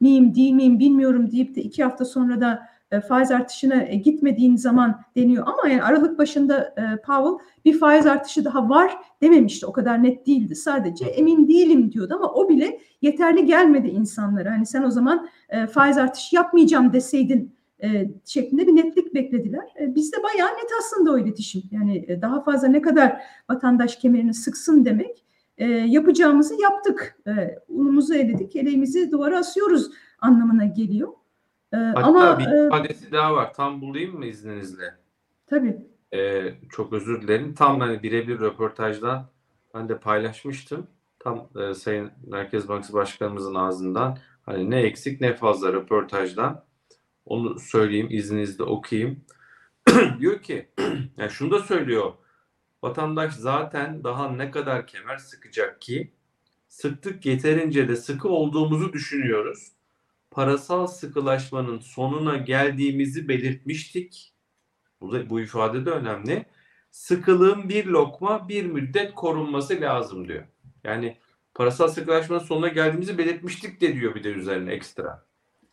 miyim değil miyim bilmiyorum deyip de iki hafta sonra da e, faiz artışına e, gitmediğin zaman deniyor ama yani Aralık başında e, Powell bir faiz artışı daha var dememişti. O kadar net değildi. Sadece emin değilim diyordu ama o bile yeterli gelmedi insanlara. Hani sen o zaman faiz artışı yapmayacağım deseydin şeklinde bir netlik beklediler. Bizde bayağı net aslında o iletişim. Yani daha fazla ne kadar vatandaş kemerini sıksın demek. Yapacağımızı yaptık. Unumuzu eledik, eleğimizi duvara asıyoruz anlamına geliyor. Ee, Hatta ama bir e, ifadesi daha var. Tam bulayım mı izninizle? Tabii. Ee, çok özür dilerim. Tam hani birebir röportajdan ben de paylaşmıştım. Tam e, Sayın Merkez Bankası Başkanımızın ağzından hani ne eksik ne fazla röportajdan onu söyleyeyim izninizle okuyayım. diyor ki yani şunu da söylüyor. Vatandaş zaten daha ne kadar kemer sıkacak ki sıktık yeterince de sıkı olduğumuzu düşünüyoruz parasal sıkılaşmanın sonuna geldiğimizi belirtmiştik. Bu, da, bu ifade de önemli. Sıkılığın bir lokma bir müddet korunması lazım diyor. Yani parasal sıkılaşmanın sonuna geldiğimizi belirtmiştik de diyor bir de üzerine ekstra.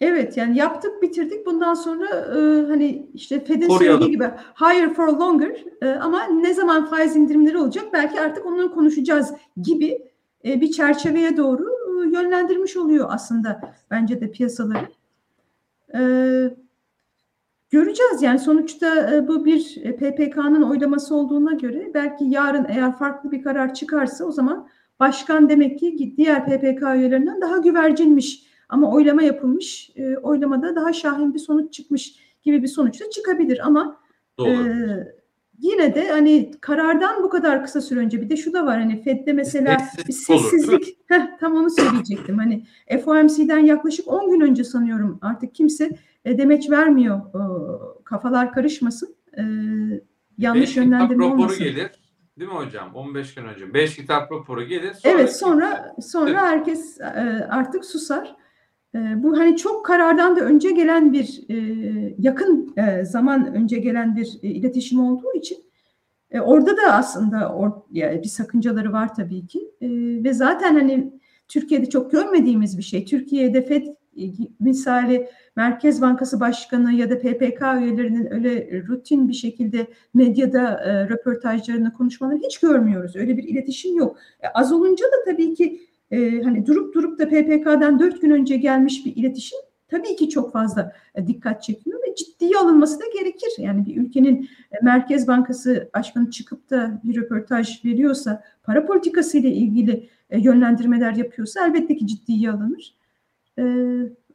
Evet yani yaptık bitirdik bundan sonra e, hani işte Fed'in söylediği gibi higher for longer e, ama ne zaman faiz indirimleri olacak belki artık onları konuşacağız gibi e, bir çerçeveye doğru yönlendirmiş oluyor aslında bence de piyasaları. Ee, göreceğiz yani sonuçta e, bu bir e, PPK'nın oylaması olduğuna göre belki yarın eğer farklı bir karar çıkarsa o zaman başkan demek ki diğer PPK üyelerinden daha güvercinmiş ama oylama yapılmış e, oylamada daha şahin bir sonuç çıkmış gibi bir sonuç da çıkabilir ama Doğru. E, yine de hani karardan bu kadar kısa süre önce bir de şu da var hani Fed'de mesela bir sessizlik heh, tam onu söyleyecektim. Hani FOMC'den yaklaşık 10 gün önce sanıyorum artık kimse e, demeç vermiyor e, kafalar karışmasın. E, yanlış Beş yönlendirme olmasın. gelir. Değil mi hocam? 15 gün önce. 5 kitap raporu gelir. Sonra evet sonra sonra herkes e, artık susar. Ee, bu hani çok karardan da önce gelen bir e, yakın e, zaman önce gelen bir e, iletişim olduğu için orada da aslında or, yani bir sakıncaları var tabii ki ve zaten hani Türkiye'de çok görmediğimiz bir şey. Türkiye'de FED misali Merkez Bankası Başkanı ya da PPK üyelerinin öyle rutin bir şekilde medyada e, röportajlarını konuşmalarını hiç görmüyoruz. Öyle bir iletişim yok. E, az olunca da tabii ki e, hani durup durup da PPK'dan dört gün önce gelmiş bir iletişim tabii ki çok fazla e, dikkat çekiyor ve ciddiye alınması da gerekir. Yani bir ülkenin e, Merkez Bankası başkanı çıkıp da bir röportaj veriyorsa, para politikası ile ilgili e, yönlendirmeler yapıyorsa elbette ki ciddiye alınır. E,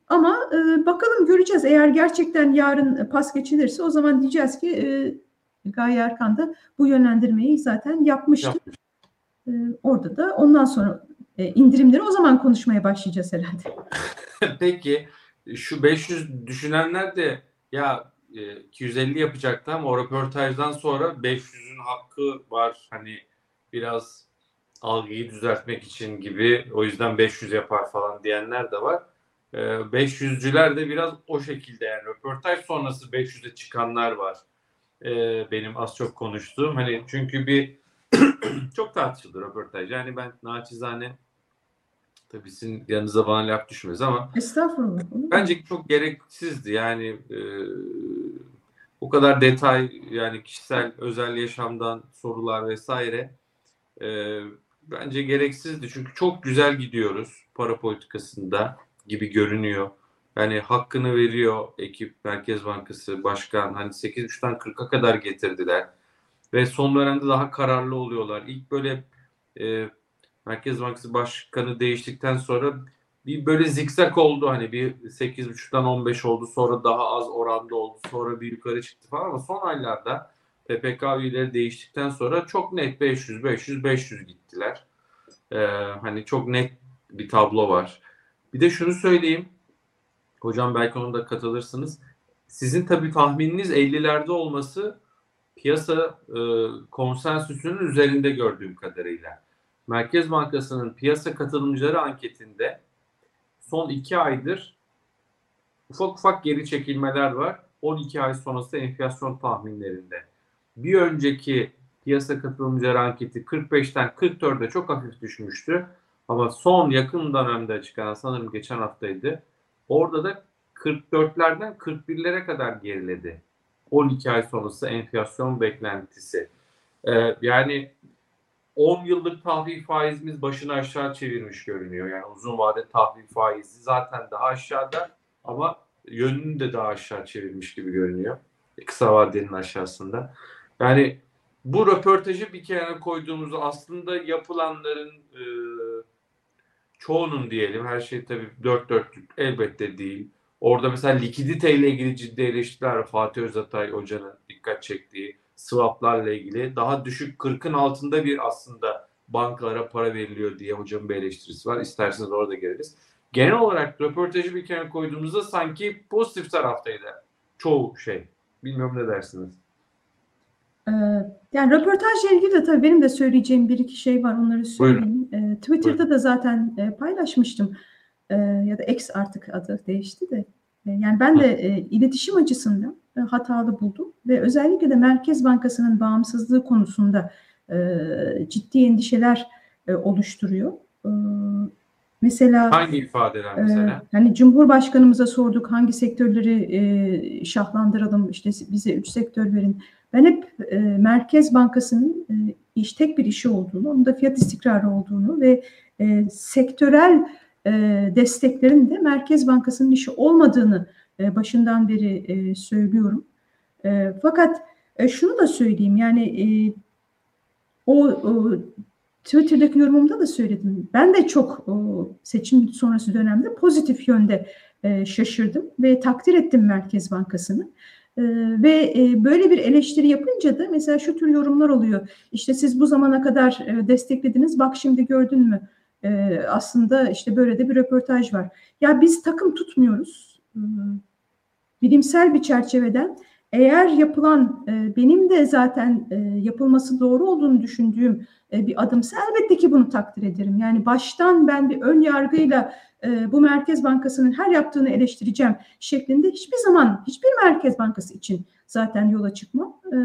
ama bakalım göreceğiz. Eğer gerçekten yarın pas geçilirse o zaman diyeceğiz ki Gaye Erkan da bu yönlendirmeyi zaten yapmıştı. Yapmış. E, orada da ondan sonra e, indirimleri o zaman konuşmaya başlayacağız herhalde. Peki şu 500 düşünenler de ya 250 e, yapacaktı ama o röportajdan sonra 500'ün hakkı var. Hani biraz algıyı düzeltmek için gibi o yüzden 500 yapar falan diyenler de var. 500'cüler ee, de biraz o şekilde yani röportaj sonrası 500'e çıkanlar var. Ee, benim az çok konuştuğum. Hani çünkü bir çok tartışıldı röportaj. Yani ben naçizane tabii sizin yanınıza bana laf düşmez ama Estağfurullah. Bence çok gereksizdi. Yani e, o kadar detay yani kişisel özel yaşamdan sorular vesaire e, bence gereksizdi. Çünkü çok güzel gidiyoruz para politikasında gibi görünüyor. Yani hakkını veriyor ekip, Merkez Bankası, başkan. Hani 8.5'tan 40'a kadar getirdiler. Ve son dönemde daha kararlı oluyorlar. İlk böyle e, Merkez Bankası Başkanı değiştikten sonra bir böyle zikzak oldu. Hani bir 8.5'tan 15 oldu. Sonra daha az oranda oldu. Sonra bir yukarı çıktı falan. Ama son aylarda PPK üyeleri değiştikten sonra çok net 500, 500, 500 gittiler. Ee, hani çok net bir tablo var. Bir de şunu söyleyeyim. Hocam belki onu da katılırsınız. Sizin tabii tahmininiz 50'lerde olması piyasa e, konsensüsünün üzerinde gördüğüm kadarıyla. Merkez Bankası'nın piyasa katılımcıları anketinde son iki aydır ufak ufak geri çekilmeler var. 12 ay sonrası enflasyon tahminlerinde. Bir önceki piyasa katılımcıları anketi 45'ten 44'e çok hafif düşmüştü. Ama son yakın dönemde çıkan sanırım geçen haftaydı. Orada da 44'lerden 41'lere kadar geriledi. 12 ay sonrası enflasyon beklentisi. Ee, yani 10 yıllık tahvil faizimiz başını aşağı çevirmiş görünüyor. Yani uzun vade tahvil faizi zaten daha aşağıda ama yönünü de daha aşağı çevirmiş gibi görünüyor. Kısa vadenin aşağısında. Yani bu röportajı bir kenara koyduğumuzda aslında yapılanların e, çoğunun diyelim her şey tabii dört dörtlük elbette değil. Orada mesela likidite ile ilgili ciddi eleştiriler Fatih Özatay hocanın dikkat çektiği swaplarla ilgili daha düşük 40'ın altında bir aslında bankalara para veriliyor diye hocamın bir eleştirisi var. İsterseniz orada geliriz. Genel olarak röportajı bir kenara koyduğumuzda sanki pozitif taraftaydı çoğu şey. Bilmiyorum ne dersiniz? Ee, yani röportajla ilgili de tabii benim de söyleyeceğim bir iki şey var onları söyleyeyim. Ee, Twitter'da Buyurun. da zaten e, paylaşmıştım. Ee, ya da X artık adı değişti de. E, yani ben de e, iletişim açısından e, hatalı buldum ve özellikle de Merkez Bankası'nın bağımsızlığı konusunda e, ciddi endişeler e, oluşturuyor. E, mesela hangi ifadeler e, mesela? E, hani Cumhurbaşkanımıza sorduk hangi sektörleri e, şahlandıralım işte bize üç sektör verin. Ben hep e, Merkez Bankası'nın e, iş tek bir işi olduğunu, onun da fiyat istikrarı olduğunu ve e, sektörel desteklerin de Merkez Bankası'nın işi olmadığını e, başından beri e, söylüyorum. E, fakat e, şunu da söyleyeyim yani e, o, Twitter'daki yorumumda da söyledim. Ben de çok seçim sonrası dönemde pozitif yönde e, şaşırdım ve takdir ettim Merkez Bankası'nı. Ee, ve e, böyle bir eleştiri yapınca da mesela şu tür yorumlar oluyor. İşte siz bu zamana kadar e, desteklediniz bak şimdi gördün mü? E, aslında işte böyle de bir röportaj var. Ya biz takım tutmuyoruz. E, bilimsel bir çerçeveden eğer yapılan e, benim de zaten e, yapılması doğru olduğunu düşündüğüm e, bir adımsa elbette ki bunu takdir ederim. Yani baştan ben bir ön yargıyla e, bu Merkez Bankası'nın her yaptığını eleştireceğim şeklinde hiçbir zaman hiçbir Merkez Bankası için zaten yola çıkmam. E,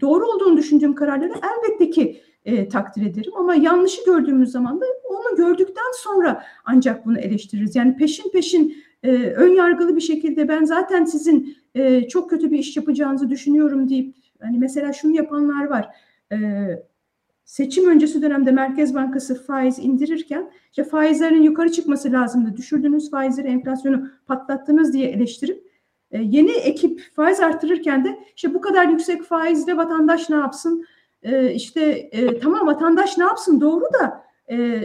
doğru olduğunu düşündüğüm kararları elbette ki e, takdir ederim ama yanlışı gördüğümüz zaman da onu gördükten sonra ancak bunu eleştiririz. Yani peşin peşin e, ön yargılı bir şekilde ben zaten sizin e, çok kötü bir iş yapacağınızı düşünüyorum deyip hani mesela şunu yapanlar var. E, seçim öncesi dönemde Merkez Bankası faiz indirirken işte faizlerin yukarı çıkması lazımdı. Düşürdüğünüz faizleri enflasyonu patlattınız diye eleştirip e, yeni ekip faiz arttırırken de işte bu kadar yüksek faizle vatandaş ne yapsın? E, işte e, tamam vatandaş ne yapsın doğru da e,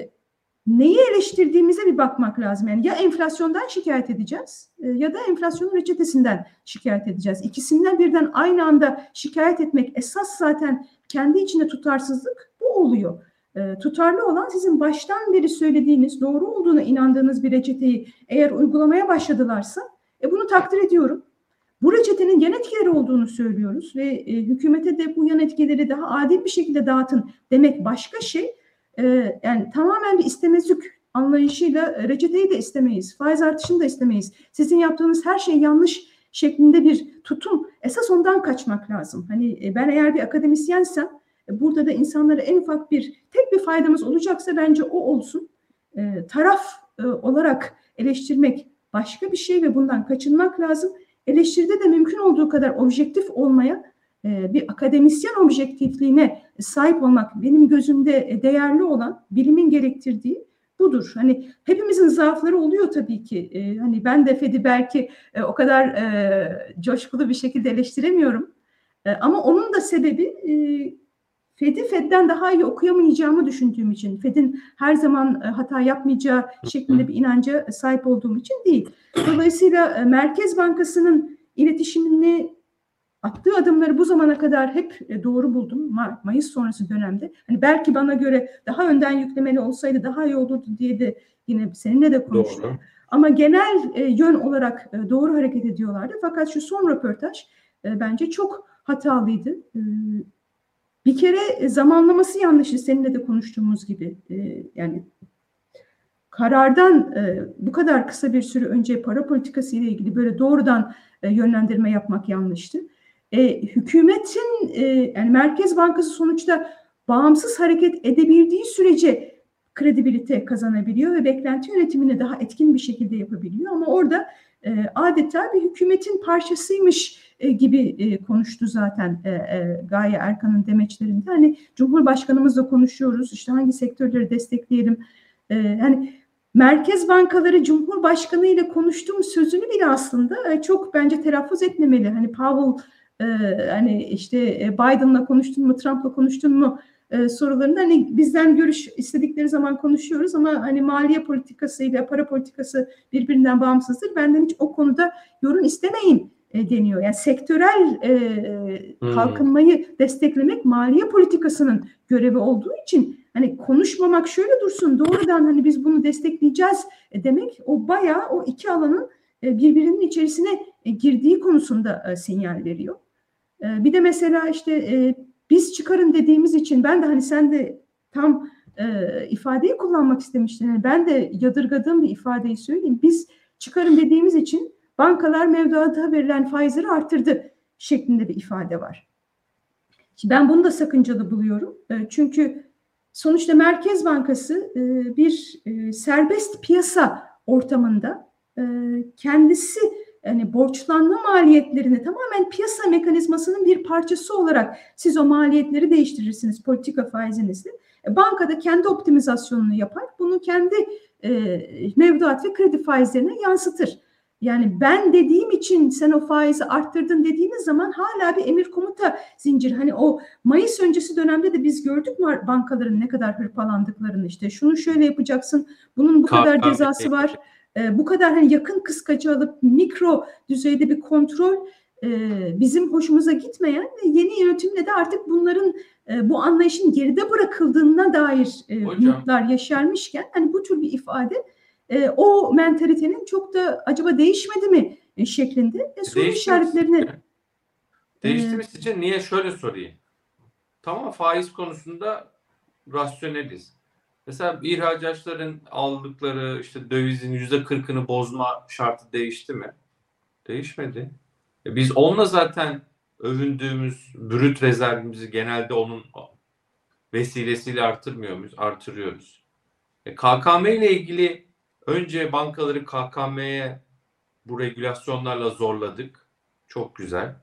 neyi eleştirdiğimize bir bakmak lazım. Yani ya enflasyondan şikayet edeceğiz e, ya da enflasyonun reçetesinden şikayet edeceğiz. İkisinden birden aynı anda şikayet etmek esas zaten kendi içinde tutarsızlık bu oluyor. E, tutarlı olan sizin baştan beri söylediğiniz, doğru olduğuna inandığınız bir reçeteyi eğer uygulamaya başladılarsa e, bunu takdir ediyorum. Bu reçetenin yan etkileri olduğunu söylüyoruz ve e, hükümete de bu yan etkileri daha adil bir şekilde dağıtın demek başka şey. E, yani tamamen bir istemezlik anlayışıyla e, reçeteyi de istemeyiz, faiz artışını da istemeyiz. Sizin yaptığınız her şey yanlış şeklinde bir tutum. Esas ondan kaçmak lazım. Hani e, ben eğer bir akademisyensem e, burada da insanlara en ufak bir tek bir faydamız olacaksa bence o olsun. E, taraf e, olarak eleştirmek başka bir şey ve bundan kaçınmak lazım. Eleştiride de mümkün olduğu kadar objektif olmaya, e, bir akademisyen objektifliğine sahip olmak benim gözümde değerli olan, bilimin gerektirdiği budur. Hani hepimizin zaafları oluyor tabii ki. E, hani ben de Fed'i belki e, o kadar e, coşkulu bir şekilde eleştiremiyorum. E, ama onun da sebebi e, Fed'i Fed'den daha iyi okuyamayacağımı düşündüğüm için, Fed'in her zaman e, hata yapmayacağı şeklinde bir inanca sahip olduğum için değil. Dolayısıyla e, Merkez Bankası'nın iletişimini attığı adımları bu zamana kadar hep e, doğru buldum Mart, Mayıs sonrası dönemde. Hani belki bana göre daha önden yüklemeli olsaydı daha iyi olurdu diye de yine seninle de konuştuk. Doğru. Ama genel e, yön olarak e, doğru hareket ediyorlardı. Fakat şu son röportaj e, bence çok hatalıydı. E, bir kere zamanlaması yanlışı seninle de konuştuğumuz gibi. E, yani karardan e, bu kadar kısa bir süre önce para politikası ile ilgili böyle doğrudan e, yönlendirme yapmak yanlıştı. E, hükümetin e, yani Merkez Bankası sonuçta bağımsız hareket edebildiği sürece kredibilite kazanabiliyor ve beklenti yönetimini daha etkin bir şekilde yapabiliyor. Ama orada e, adeta bir hükümetin parçasıymış e, gibi e, konuştu zaten Gaye Erkan'ın demeçlerinde. Hani Cumhurbaşkanımızla konuşuyoruz işte hangi sektörleri destekleyelim. E, yani Merkez bankaları Cumhurbaşkanı ile konuştuğum sözünü bile aslında çok bence telaffuz etmemeli. Hani Powell e, hani işte Biden'la konuştun mu, Trump'la konuştun mu e, sorularında hani bizden görüş istedikleri zaman konuşuyoruz ama hani maliye politikası ile para politikası birbirinden bağımsızdır. Benden hiç o konuda yorum istemeyin e, deniyor. Yani sektörel e, hmm. kalkınmayı desteklemek maliye politikasının görevi olduğu için hani konuşmamak şöyle dursun doğrudan hani biz bunu destekleyeceğiz e, demek o bayağı o iki alanın e, birbirinin içerisine e, girdiği konusunda sinyal veriyor. Bir de mesela işte biz çıkarın dediğimiz için ben de hani sen de tam e, ifadeyi kullanmak istemiştin. Yani ben de yadırgadığım bir ifadeyi söyleyeyim. Biz çıkarın dediğimiz için bankalar mevduata verilen faizleri arttırdı şeklinde bir ifade var. Ben bunu da sakıncalı buluyorum. E, çünkü sonuçta Merkez Bankası e, bir e, serbest piyasa ortamında e, kendisi yani borçlanma maliyetlerini tamamen piyasa mekanizmasının bir parçası olarak siz o maliyetleri değiştirirsiniz politika faizinizle. E, bankada kendi optimizasyonunu yapar. Bunu kendi e, mevduat ve kredi faizlerine yansıtır. Yani ben dediğim için sen o faizi arttırdın dediğiniz zaman hala bir emir komuta zincir. Hani o Mayıs öncesi dönemde de biz gördük mü bankaların ne kadar hırpalandıklarını işte. Şunu şöyle yapacaksın, bunun bu kadar cezası var e, bu kadar hani yakın kıskacı alıp mikro düzeyde bir kontrol e, bizim hoşumuza gitmeyen ve yeni yönetimle de artık bunların e, bu anlayışın geride bırakıldığına dair e, umutlar yaşarmışken hani bu tür bir ifade e, o mentalitenin çok da acaba değişmedi mi e, şeklinde e, soru işaretlerini Değişti mi sizce? Niye? Şöyle sorayım. Tamam faiz konusunda rasyoneliz. Mesela ihracatçıların aldıkları işte dövizin yüzde kırkını bozma şartı değişti mi? Değişmedi. E biz onunla zaten övündüğümüz brüt rezervimizi genelde onun vesilesiyle artırmıyor muyuz? Artırıyoruz. E KKM ile ilgili önce bankaları KKM'ye bu regülasyonlarla zorladık. Çok güzel.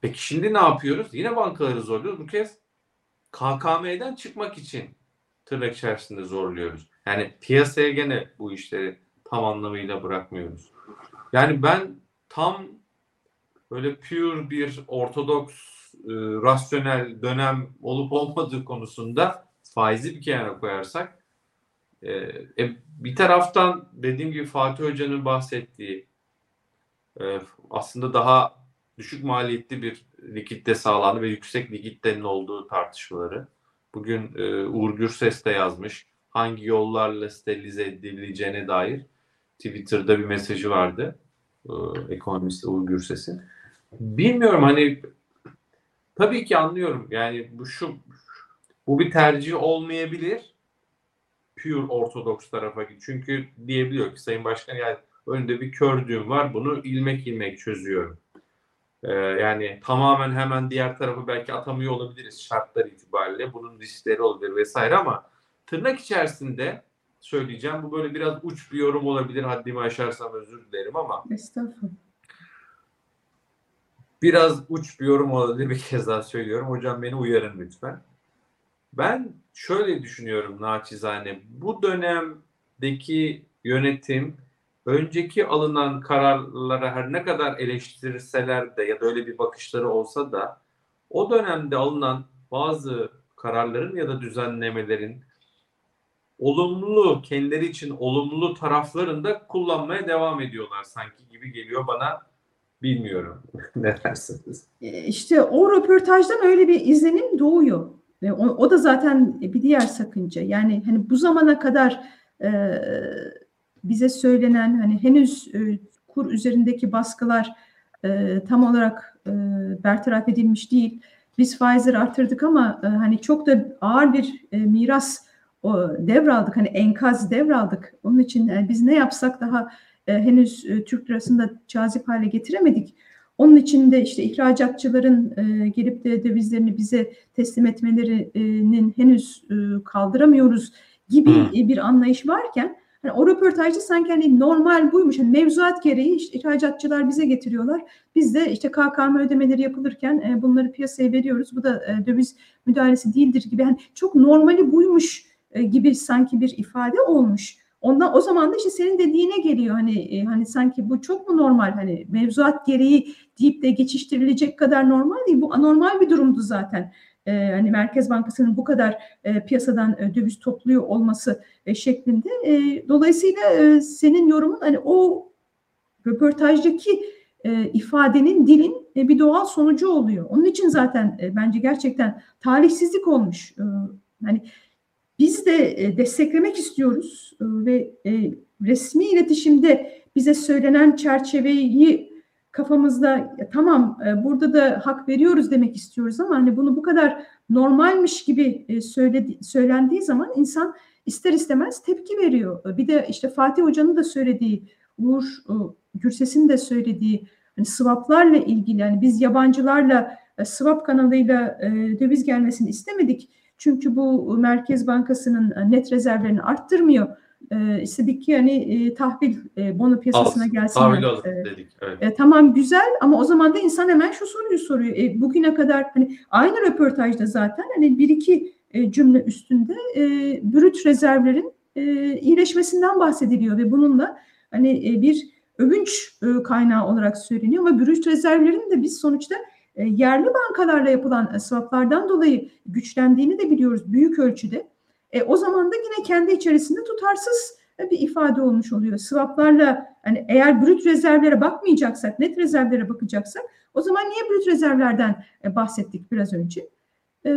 Peki şimdi ne yapıyoruz? Yine bankaları zorluyoruz. Bu kez KKM'den çıkmak için tırnak içerisinde zorluyoruz. Yani piyasaya gene bu işleri tam anlamıyla bırakmıyoruz. Yani ben tam böyle pure bir ortodoks e, rasyonel dönem olup olmadığı konusunda faizi bir kenara koyarsak e, e, bir taraftan dediğim gibi Fatih Hoca'nın bahsettiği e, aslında daha düşük maliyetli bir likitte sağlandı ve yüksek likiditenin olduğu tartışmaları Bugün e, Uğur Gürses de yazmış. Hangi yollarla sterilize edilebileceğine dair Twitter'da bir mesajı vardı. E, ekonomist Uğur Gürses'in. Bilmiyorum hani tabii ki anlıyorum. Yani bu şu bu bir tercih olmayabilir. Pure ortodoks tarafa git. Çünkü diyebiliyor ki Sayın Başkan yani önünde bir kör düğüm var. Bunu ilmek ilmek çözüyorum. Ee, yani tamamen hemen diğer tarafı belki atamıyor olabiliriz şartlar itibariyle. Bunun riskleri olabilir vesaire ama tırnak içerisinde söyleyeceğim. Bu böyle biraz uç bir yorum olabilir. Haddimi aşarsam özür dilerim ama Estağfurullah. biraz uç bir yorum olabilir. Bir kez daha söylüyorum. Hocam beni uyarın lütfen. Ben şöyle düşünüyorum naçizane. Bu dönemdeki yönetim önceki alınan kararlara her ne kadar eleştirseler de ya da öyle bir bakışları olsa da o dönemde alınan bazı kararların ya da düzenlemelerin olumlu, kendileri için olumlu taraflarını da kullanmaya devam ediyorlar sanki gibi geliyor bana. Bilmiyorum. ne dersiniz? E, İşte o röportajdan öyle bir izlenim doğuyor. Ve o, o da zaten bir diğer sakınca. Yani hani bu zamana kadar e, bize söylenen hani henüz e, kur üzerindeki baskılar e, tam olarak e, bertaraf edilmiş değil. Biz faizleri arttırdık ama e, hani çok da ağır bir e, miras o, devraldık. Hani enkaz devraldık. Onun için e, biz ne yapsak daha e, henüz e, Türk lirasında cazip hale getiremedik. Onun için de işte ihracatçıların e, gelip de dövizlerini bize teslim etmelerinin henüz e, kaldıramıyoruz gibi e, bir anlayış varken hani o röportajda sanki hani normal buymuş. Hani mevzuat gereği işte ihracatçılar bize getiriyorlar. Biz de işte KKM ödemeleri yapılırken e, bunları piyasaya veriyoruz. Bu da e, döviz müdahalesi değildir gibi. Hani çok normali buymuş e, gibi sanki bir ifade olmuş. Ondan o zaman da işte senin dediğine geliyor hani e, hani sanki bu çok mu normal hani mevzuat gereği deyip de geçiştirilecek kadar normal değil. Bu anormal bir durumdu zaten. E, hani Merkez Bankası'nın bu kadar e, piyasadan e, döviz topluyor olması e, şeklinde. E, dolayısıyla e, senin yorumun hani o röportajdaki e, ifadenin dilin e, bir doğal sonucu oluyor. Onun için zaten e, bence gerçekten talihsizlik olmuş. E, hani biz de e, desteklemek istiyoruz e, ve e, resmi iletişimde bize söylenen çerçeveyi kafamızda "Ya tamam e, burada da hak veriyoruz demek istiyoruz ama hani bunu bu kadar normalmiş gibi e, söyledi, söylendiği zaman insan ister istemez tepki veriyor. E, Bir de işte Fatih Hoca'nın da söylediği, Uğur Gürses'in de söylediği hani swaplarla ilgili yani biz yabancılarla swap kanalıyla döviz gelmesini istemedik. Çünkü bu Merkez Bankası'nın net rezervlerini arttırmıyor. E, istedik ki hani e, tahvil e, bono piyasasına Al, gelsin. Tahvil alıp E, dedik. Evet. e, tamam güzel ama o zaman da insan hemen şu soruyu soruyor. E, bugüne kadar hani aynı röportajda zaten hani bir iki e, cümle üstünde e, brüt rezervlerin e, iyileşmesinden bahsediliyor ve bununla hani e, bir övünç e, kaynağı olarak söyleniyor ama brüt rezervlerin de biz sonuçta e, yerli bankalarla yapılan swaplardan dolayı güçlendiğini de biliyoruz büyük ölçüde. E, o zaman da yine kendi içerisinde tutarsız e, bir ifade olmuş oluyor. Swaplarla hani eğer brüt rezervlere bakmayacaksak, net rezervlere bakacaksak o zaman niye brüt rezervlerden e, bahsettik biraz önce? E,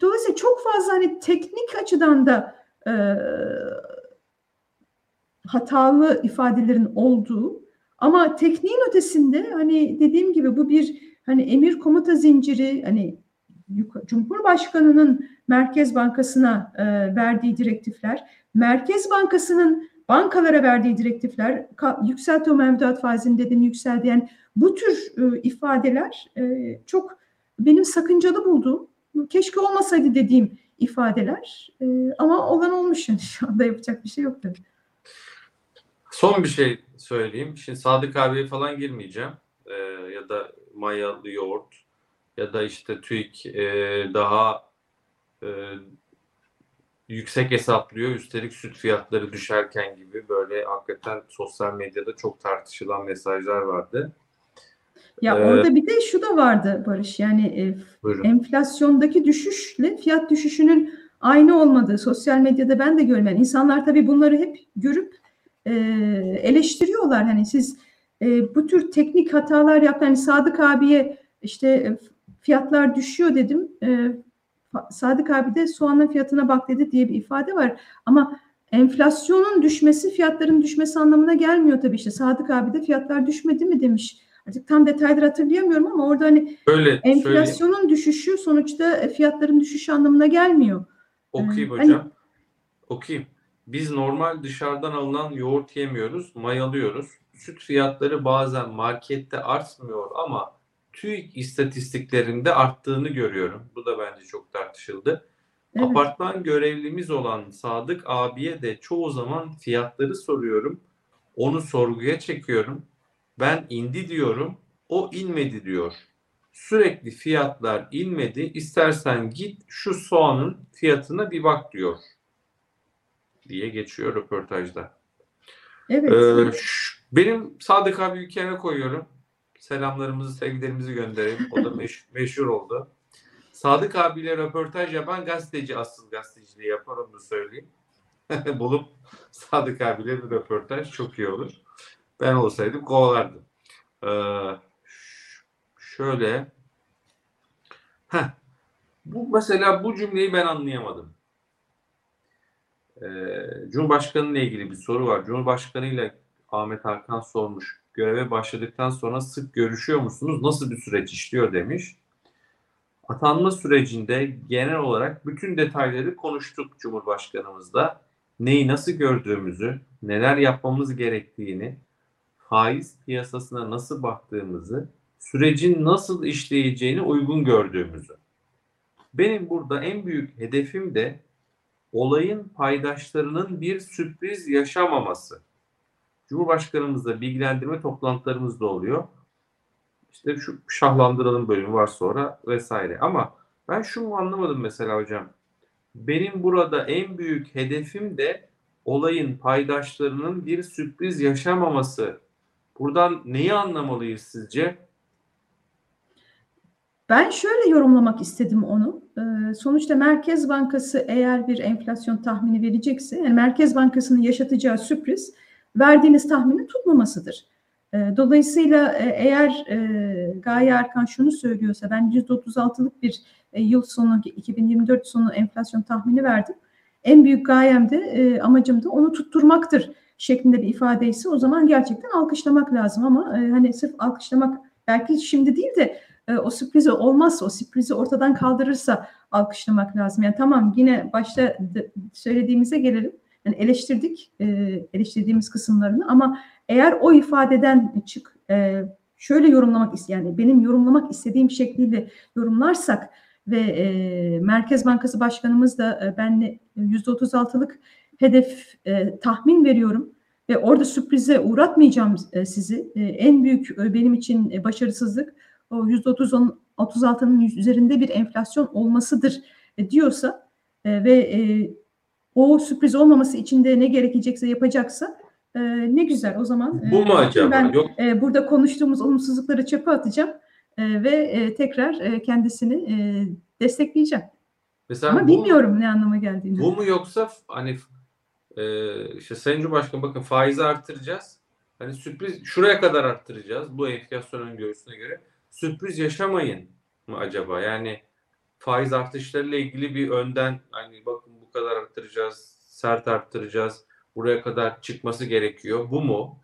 dolayısıyla çok fazla hani teknik açıdan da e, hatalı ifadelerin olduğu ama tekniğin ötesinde hani dediğim gibi bu bir hani emir komuta zinciri hani Cumhurbaşkanının Merkez Bankası'na e, verdiği direktifler, Merkez Bankası'nın bankalara verdiği direktifler, yükselt o mevduat faizini dedin yükseldi. Yani bu tür e, ifadeler e, çok benim sakıncalı bulduğum, keşke olmasaydı dediğim ifadeler. E, ama olan olmuş yani şu anda yapacak bir şey yok tabii. Son bir şey söyleyeyim. Şimdi Sadık abiye falan girmeyeceğim. Ee, ya da mayalı yoğurt ya da işte TÜİK e, daha e, yüksek hesaplıyor. Üstelik süt fiyatları düşerken gibi böyle hakikaten sosyal medyada çok tartışılan mesajlar vardı. Ya Ee, orada bir de şu da vardı Barış yani e, Buyurun. enflasyondaki düşüşle fiyat düşüşünün aynı olmadığı sosyal medyada ben de görmem. İnsanlar tabii bunları hep görüp e, eleştiriyorlar. Hani siz e, bu tür teknik hatalar yaptı. Hani Sadık abiye işte e, fiyatlar düşüyor dedim. E, Sadık abi de soğanın fiyatına bak dedi diye bir ifade var. Ama enflasyonun düşmesi fiyatların düşmesi anlamına gelmiyor tabii işte. Sadık abi de fiyatlar düşmedi mi demiş. Artık tam detayları hatırlayamıyorum ama orada hani söyleyeyim. enflasyonun düşüşü sonuçta e, fiyatların düşüşü anlamına gelmiyor. Okuyayım Ee, hocam. Okuyayım. Biz normal dışarıdan alınan yoğurt yemiyoruz, mayalıyoruz. Süt fiyatları bazen markette artmıyor ama TÜİK istatistiklerinde arttığını görüyorum. Bu da bence çok tartışıldı. Evet. Apartman görevlimiz olan Sadık abiye de çoğu zaman fiyatları soruyorum. Onu sorguya çekiyorum. Ben indi diyorum. O inmedi diyor. Sürekli fiyatlar inmedi. İstersen git şu soğanın fiyatına bir bak diyor. Diye geçiyor röportajda. Evet. Ee, benim Sadık abi bir kenara koyuyorum. Selamlarımızı, sevgilerimizi gönderelim. O da meş- meşhur oldu. Sadık abiyle röportaj yapan gazeteci asıl gazeteciliği yapar onu söyleyeyim. Bulup Sadık abiyle bir röportaj çok iyi olur. Ben olsaydım kovalardım. Ee, şöyle Heh. Bu mesela bu cümleyi ben anlayamadım. Ee, Cumhurbaşkanı ile ilgili bir soru var. Cumhurbaşkanı ile Ahmet Hakan sormuş. Göreve başladıktan sonra sık görüşüyor musunuz? Nasıl bir süreç işliyor demiş. Atanma sürecinde genel olarak bütün detayları konuştuk Cumhurbaşkanımızla. Neyi nasıl gördüğümüzü, neler yapmamız gerektiğini, faiz piyasasına nasıl baktığımızı, sürecin nasıl işleyeceğini uygun gördüğümüzü. Benim burada en büyük hedefim de olayın paydaşlarının bir sürpriz yaşamaması. Cumhurbaşkanımızla bilgilendirme toplantılarımız da oluyor. İşte şu şahlandıralım bölümü var sonra vesaire. Ama ben şunu anlamadım mesela hocam. Benim burada en büyük hedefim de olayın paydaşlarının bir sürpriz yaşamaması. Buradan neyi anlamalıyız sizce? Ben şöyle yorumlamak istedim onu. Ee, sonuçta Merkez Bankası eğer bir enflasyon tahmini verecekse, yani Merkez Bankası'nın yaşatacağı sürpriz verdiğiniz tahminin tutmamasıdır. Ee, dolayısıyla e, eğer e, Gaye Erkan şunu söylüyorsa, ben %36'lık bir e, yıl sonu, 2024 sonu enflasyon tahmini verdim. En büyük gayem de, amacım da onu tutturmaktır şeklinde bir ifadeyse o zaman gerçekten alkışlamak lazım ama hani sırf alkışlamak belki şimdi değil de o sürprizi olmazsa, o sürprizi ortadan kaldırırsa alkışlamak lazım. Yani tamam yine başta söylediğimize gelelim. Yani eleştirdik eleştirdiğimiz kısımlarını ama eğer o ifadeden çık e, şöyle yorumlamak yani benim yorumlamak istediğim şekliyle yorumlarsak ve e, Merkez Bankası Başkanımız da e, benle %36'lık hedef e, tahmin veriyorum ve orada sürprize uğratmayacağım e, sizi. E, en büyük e, benim için e, başarısızlık o %30'un 36'nın üzerinde bir enflasyon olmasıdır e, diyorsa e, ve e, o sürpriz olmaması için de ne gerekecekse yapacaksa e, ne güzel o zaman. e, Bu mu acaba? Ben Yok e, burada konuştuğumuz olumsuzlukları çöpe atacağım e, ve e, tekrar e, kendisini e, destekleyeceğim. mesela Ama bu bilmiyorum ne anlama geldiğini. Bu mu yoksa hani e, işte Sayın Cumhurbaşkanı bakın faizi arttıracağız. Hani sürpriz şuraya kadar arttıracağız bu enflasyon öngörüsüne göre. Sürpriz yaşamayın mı acaba? Yani faiz artışlarıyla ilgili bir önden hani bakın bu kadar arttıracağız, sert arttıracağız. Buraya kadar çıkması gerekiyor. Bu mu?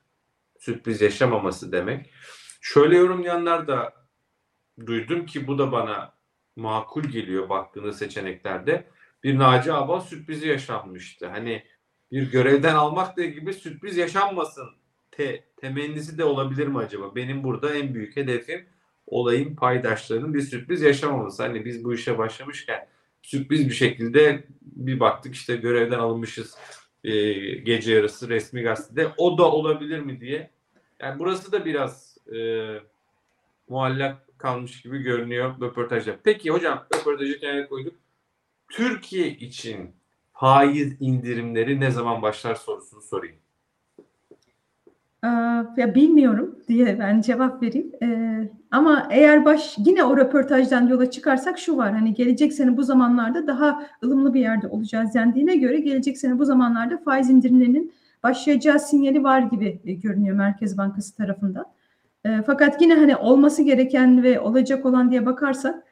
Sürpriz yaşamaması demek. Şöyle yorumlayanlar da duydum ki bu da bana makul geliyor baktığınız seçeneklerde bir Naci Abal sürprizi yaşanmıştı. Hani bir görevden almakla gibi sürpriz yaşanmasın te, temennisi de olabilir mi acaba? Benim burada en büyük hedefim olayın paydaşlarının bir sürpriz yaşamaması. Hani biz bu işe başlamışken sürpriz bir şekilde bir baktık işte görevden alınmışız e, gece yarısı resmi gazetede. O da olabilir mi diye. Yani burası da biraz e, muallak kalmış gibi görünüyor röportajda. Peki hocam röportajı kenara koyduk. Türkiye için faiz indirimleri ne zaman başlar sorusunu sorayım. Aa, ya bilmiyorum diye ben cevap vereyim. Ee, ama eğer baş yine o röportajdan yola çıkarsak şu var. Hani gelecek sene bu zamanlarda daha ılımlı bir yerde olacağız dendiğine göre gelecek sene bu zamanlarda faiz indirimlerinin başlayacağı sinyali var gibi e, görünüyor Merkez Bankası tarafından. E, fakat yine hani olması gereken ve olacak olan diye bakarsak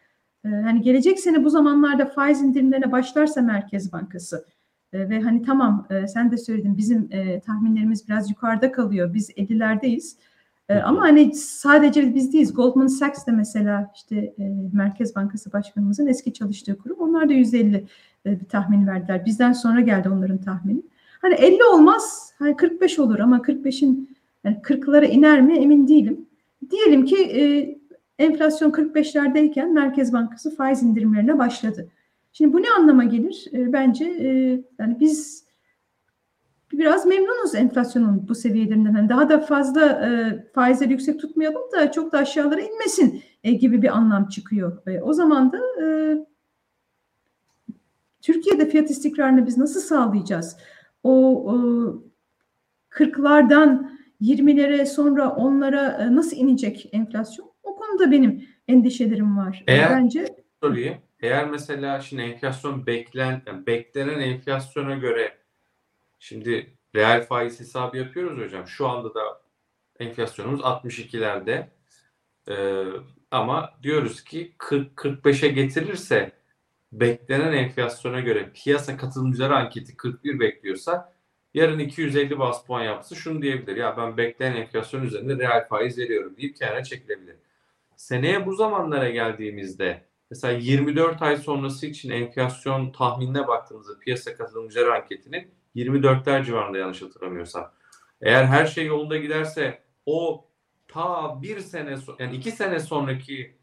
e, hani gelecek sene bu zamanlarda faiz indirimlerine başlarsa Merkez Bankası e, ve hani tamam e, sen de söyledin bizim e, tahminlerimiz biraz yukarıda kalıyor. Biz 50'lerdeyiz. E, ama hani sadece biz değiliz. Goldman Sachs de mesela işte e, Merkez Bankası Başkanımızın eski çalıştığı kurum. Onlar da 150 e, bir tahmin verdiler. Bizden sonra geldi onların tahmini. Hani 50 olmaz, hani 45 olur ama 45'in yani 40'lara iner mi emin değilim. Diyelim ki e, enflasyon 45'lerdeyken Merkez Bankası faiz indirimlerine başladı. Şimdi bu ne anlama gelir? E, bence e, yani biz biraz memnunuz enflasyonun bu seviyelerinden. Yani daha da fazla e, faizleri yüksek tutmayalım da çok da aşağılara inmesin e, gibi bir anlam çıkıyor. E, o zaman da e, Türkiye'de fiyat istikrarını biz nasıl sağlayacağız? O, 40'lardan 20'lere sonra onlara e, nasıl inecek enflasyon? O konuda benim endişelerim var. Eğer- Bence sorayım. Eğer mesela şimdi enflasyon beklen, yani beklenen enflasyona göre şimdi reel faiz hesabı yapıyoruz hocam. Şu anda da enflasyonumuz 62'lerde. Ee, ama diyoruz ki 40-45'e getirirse beklenen enflasyona göre piyasa katılımcıları anketi 41 bekliyorsa yarın 250 bas puan yapsa şunu diyebilir. Ya ben beklenen enflasyon üzerinde reel faiz veriyorum deyip kenara çekilebilir. Seneye bu zamanlara geldiğimizde mesela 24 ay sonrası için enflasyon tahminine baktığımızda piyasa katılımcıları anketinin 24'ler civarında yanlış hatırlamıyorsam. Eğer her şey yolunda giderse o ta bir sene yani iki sene sonraki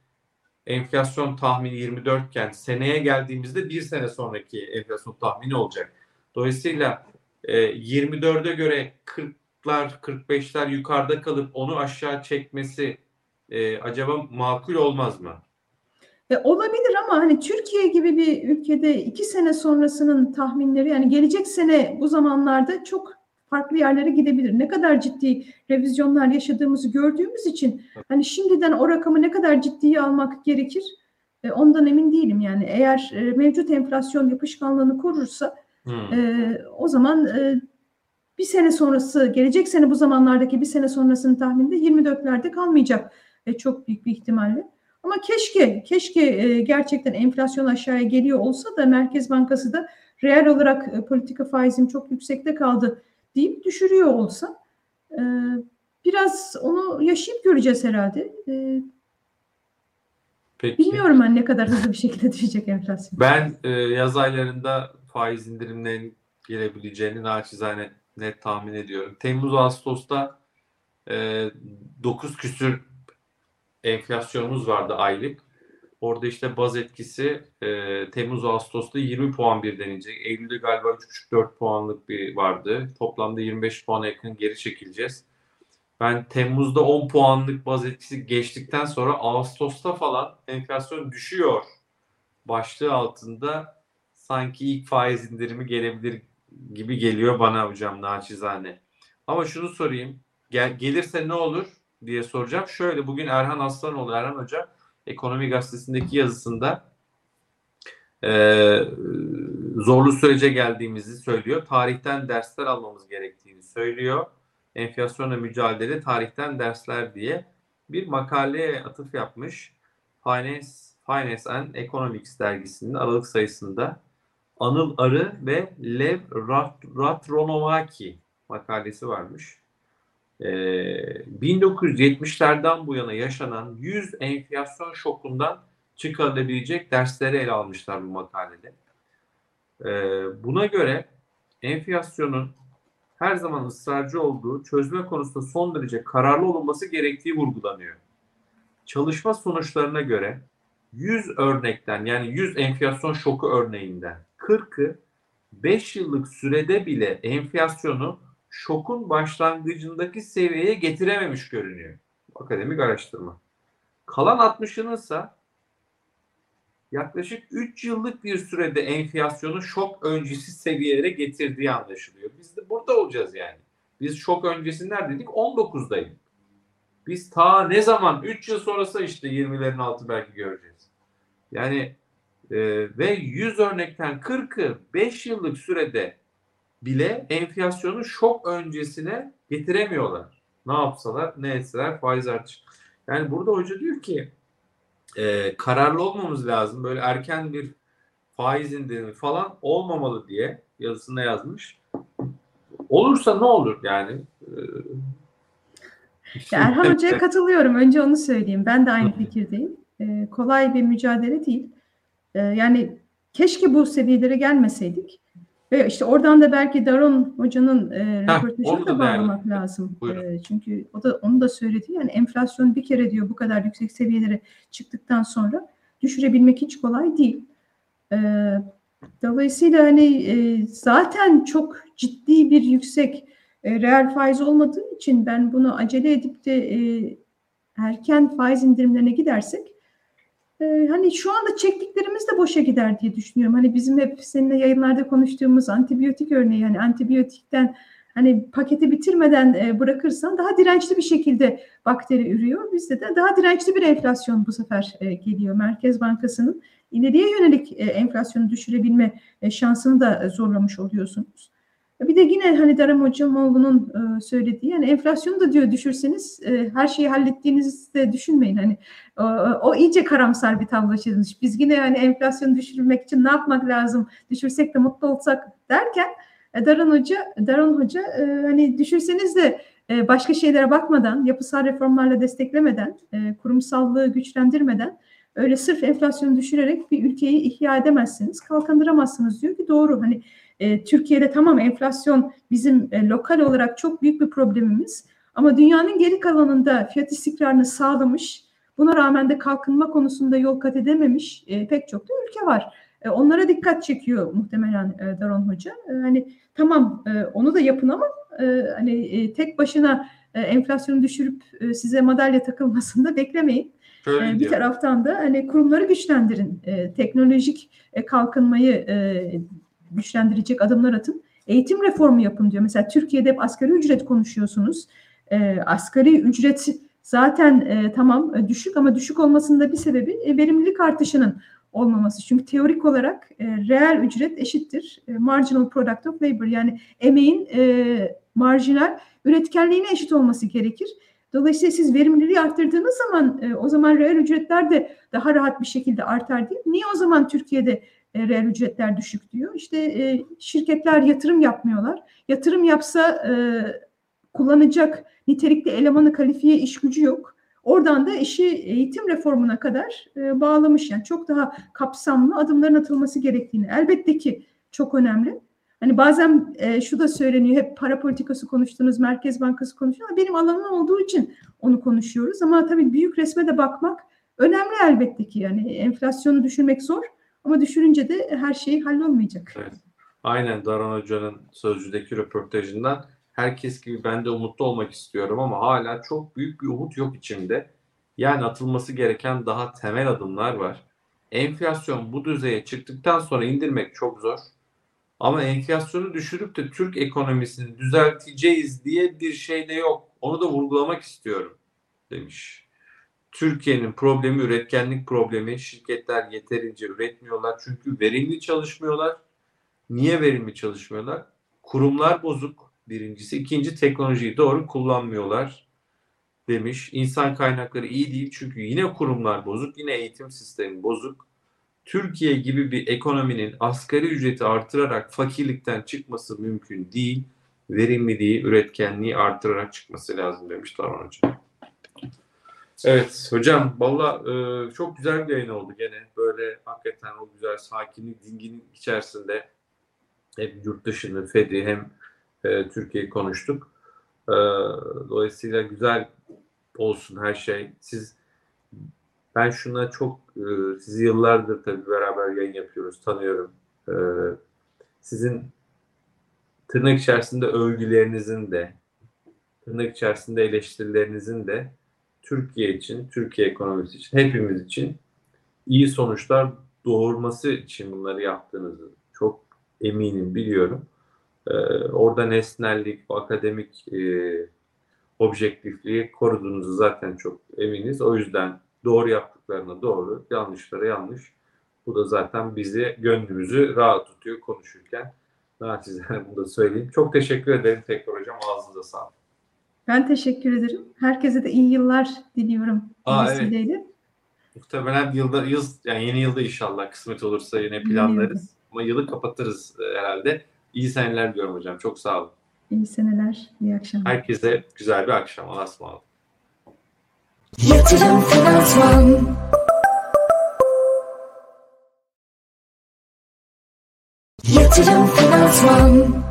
enflasyon tahmini 24 iken seneye geldiğimizde bir sene sonraki enflasyon tahmini olacak. Dolayısıyla e, 24'e göre 40'lar 45'ler yukarıda kalıp onu aşağı çekmesi e, acaba makul olmaz mı? E, olabilir ama hani Türkiye gibi bir ülkede iki sene sonrasının tahminleri yani gelecek sene bu zamanlarda çok farklı yerlere gidebilir. Ne kadar ciddi revizyonlar yaşadığımızı gördüğümüz için hani şimdiden o rakamı ne kadar ciddiye almak gerekir e, ondan emin değilim yani. Eğer e, mevcut enflasyon yapışkanlığını korursa Hmm. e, o zaman e, bir sene sonrası gelecek sene bu zamanlardaki bir sene sonrasının tahminde 24'lerde kalmayacak e, çok büyük bir ihtimalle. Ama keşke keşke e, gerçekten enflasyon aşağıya geliyor olsa da Merkez Bankası da reel olarak e, politika faizim çok yüksekte kaldı deyip düşürüyor olsa e, biraz onu yaşayıp göreceğiz herhalde. E, Peki. bilmiyorum ben ne kadar hızlı bir şekilde düşecek enflasyon. Ben e, yaz aylarında faiz indirimlerinin gelebileceğini naçizane net tahmin ediyorum. Temmuz Ağustos'ta e, 9 küsür enflasyonumuz vardı aylık. Orada işte baz etkisi e, Temmuz Ağustos'ta 20 puan birden inecek. Eylül'de galiba 3,5-4 puanlık bir vardı. Toplamda 25 puana yakın geri çekileceğiz. Ben Temmuz'da 10 puanlık baz etkisi geçtikten sonra Ağustos'ta falan enflasyon düşüyor başlığı altında sanki ilk faiz indirimi gelebilir gibi geliyor bana hocam naçizane. Ama şunu sorayım. Gel, gelirse ne olur diye soracağım. Şöyle bugün Erhan Aslanoğlu, Erhan Hoca Ekonomi Gazetesi'ndeki yazısında eee, zorlu sürece geldiğimizi söylüyor. Tarihten dersler almamız gerektiğini söylüyor. Enflasyonla mücadele tarihten dersler diye bir makaleye atıf yapmış. Finance, Finance and Economics dergisinin Aralık sayısında Anıl Arı ve Lev Rat- Ratronovaki makalesi varmış. Ee, 1970'lerden bu yana yaşanan 100 enflasyon şokundan çıkarılabilecek dersleri ele almışlar bu makalede. Ee, buna göre enflasyonun her zaman ısrarcı olduğu çözme konusunda son derece kararlı olunması gerektiği vurgulanıyor. Çalışma sonuçlarına göre 100 örnekten yani 100 enflasyon şoku örneğinden 40'ı 5 yıllık sürede bile enflasyonu şokun başlangıcındaki seviyeye getirememiş görünüyor. Akademik araştırma. Kalan 60'ının ise yaklaşık 3 yıllık bir sürede enflasyonu şok öncesi seviyelere getirdiği anlaşılıyor. Biz de burada olacağız yani. Biz şok öncesi neredeydik? 19'daydık. Biz ta ne zaman? 3 yıl sonrası işte 20'lerin altı belki göreceğiz. Yani e, ve 100 örnekten 40'ı 5 yıllık sürede bile enflasyonu şok öncesine getiremiyorlar. Ne yapsalar, ne etseler faiz artışı. Yani burada hoca diyor ki e, kararlı olmamız lazım. Böyle erken bir faiz indirimi falan olmamalı diye yazısında yazmış. Olursa ne olur yani? E, Ya Erhan Hoca'ya katılıyorum. Önce onu söyleyeyim. Ben de aynı fikirdeyim. Ee, kolay bir mücadele değil. Ee, yani keşke bu seviyelere gelmeseydik. Ve işte oradan da belki Daron Hoca'nın e, röportajını da bağlamak değerli. lazım. Buyurun. E, çünkü o da onu da söyledi. Yani enflasyon bir kere diyor bu kadar yüksek seviyelere çıktıktan sonra düşürebilmek hiç kolay değil. E, dolayısıyla hani e, zaten çok ciddi bir yüksek e, reel faiz olmadığı için ben bunu acele edip de e, erken faiz indirimlerine gidersek e, hani şu anda çektiklerimiz de boşa gider diye düşünüyorum. Hani bizim hep seninle yayınlarda konuştuğumuz antibiyotik örneği hani antibiyotikten hani paketi bitirmeden e, bırakırsan daha dirençli bir şekilde bakteri ürüyor. Bizde de daha dirençli bir enflasyon bu sefer e, geliyor. Merkez Bankası'nın ileriye yönelik e, enflasyonu düşürebilme e, şansını da zorlamış oluyorsunuz. Bir de yine hani Daram Hocamoğlu'nun e, söylediği yani enflasyonu da diyor düşürseniz e, her şeyi hallettiğinizi de düşünmeyin. Hani o, iyice karamsar bir tablo çizmiş. Biz yine hani enflasyonu düşürmek için ne yapmak lazım? Düşürsek de mutlu olsak derken e, Daran Hoca Daran Hoca e, hani düşürseniz de e, başka şeylere bakmadan, yapısal reformlarla desteklemeden, e, kurumsallığı güçlendirmeden öyle sırf enflasyonu düşürerek bir ülkeyi ihya edemezsiniz, kalkandıramazsınız diyor ki doğru. Hani e, Türkiye'de tamam enflasyon bizim e, lokal olarak çok büyük bir problemimiz ama dünyanın geri kalanında fiyat istikrarını sağlamış, buna rağmen de kalkınma konusunda yol kat edememiş e, pek çok da ülke var. E, onlara dikkat çekiyor muhtemelen e, Daron Hoca. E, hani tamam e, onu da yapın ama e, hani e, tek başına e, enflasyonu düşürüp e, size madalya takılmasını da beklemeyin. Şöyle E, bir diyor. taraftan da hani kurumları güçlendirin, e, teknolojik e, kalkınmayı e, güçlendirecek adımlar atın. Eğitim reformu yapın diyor. Mesela Türkiye'de hep asgari ücret konuşuyorsunuz. E, asgari ücret zaten e, tamam e, düşük ama düşük olmasının da bir sebebi e, verimlilik artışının olmaması. Çünkü teorik olarak e, reel ücret eşittir e, marginal product of labor yani emeğin e, marjinal üretkenliğine eşit olması gerekir. Dolayısıyla siz verimliliği arttırdığınız zaman e, o zaman reel ücretler de daha rahat bir şekilde artar değil. Niye o zaman Türkiye'de reel ücretler düşük diyor? İşte e, şirketler yatırım yapmıyorlar. Yatırım yapsa e, kullanacak nitelikli elemanı kalifiye iş gücü yok. Oradan da işi eğitim reformuna kadar e, bağlamış. Yani çok daha kapsamlı adımların atılması gerektiğini elbette ki çok önemli. Hani bazen e, şu da söyleniyor, hep para politikası konuştunuz, Merkez Bankası konuşuyor. ama Benim alanım olduğu için onu konuşuyoruz. Ama tabii büyük resme de bakmak önemli elbette ki. Yani enflasyonu düşürmek zor ama düşürünce de her şey hallolmayacak. Evet. Aynen Daran Hoca'nın Sözcü'deki röportajından herkes gibi ben de umutlu olmak istiyorum ama hala çok büyük bir umut yok içimde. Yani atılması gereken daha temel adımlar var. Enflasyon bu düzeye çıktıktan sonra indirmek çok zor. Ama enflasyonu düşürüp de Türk ekonomisini düzelteceğiz diye bir şey de yok. Onu da vurgulamak istiyorum demiş. Türkiye'nin problemi üretkenlik problemi. Şirketler yeterince üretmiyorlar çünkü verimli çalışmıyorlar. Niye verimli çalışmıyorlar? Kurumlar bozuk birincisi. ikinci teknolojiyi doğru kullanmıyorlar demiş. İnsan kaynakları iyi değil çünkü yine kurumlar bozuk, yine eğitim sistemi bozuk. Türkiye gibi bir ekonominin asgari ücreti artırarak fakirlikten çıkması mümkün değil. Verimliliği, üretkenliği artırarak çıkması lazım demiş Tarhan Hoca. Evet hocam valla e, çok güzel bir yayın oldu gene. Böyle hakikaten o güzel sakinlik, dinginlik içerisinde hem yurt dışını, FED'i hem e, Türkiye'yi konuştuk. E, dolayısıyla güzel olsun her şey. Siz ben şuna çok e, sizi yıllardır tabii beraber yayın yapıyoruz, tanıyorum. E, sizin tırnak içerisinde övgülerinizin de tırnak içerisinde eleştirilerinizin de Türkiye için, Türkiye ekonomisi için, hepimiz için iyi sonuçlar doğurması için bunları yaptığınızı çok eminim, biliyorum. Ee, orada nesnellik, akademik e, objektifliği koruduğunuzu zaten çok eminiz. O yüzden doğru yaptıklarına doğru, yanlışlara yanlış. Bu da zaten bizi, gönlümüzü rahat tutuyor konuşurken. Size bunu da söyleyeyim. Çok teşekkür ederim tekrar hocam. Ağzınıza sağlık. Ben teşekkür ederim. Herkese de iyi yıllar diliyorum. Aa, evet. vesileyle. Muhtemelen yılda yıl yani yeni yılda inşallah kısmet olursa yine Yeni planlarız. Ama yılı kapatırız e, herhalde. İyi seneler diyorum hocam. Çok sağ olun. İyi seneler, iyi akşamlar. Herkese güzel bir akşam. Allah'a ısmarladık. Yatırım Finansman Yatırım Finansman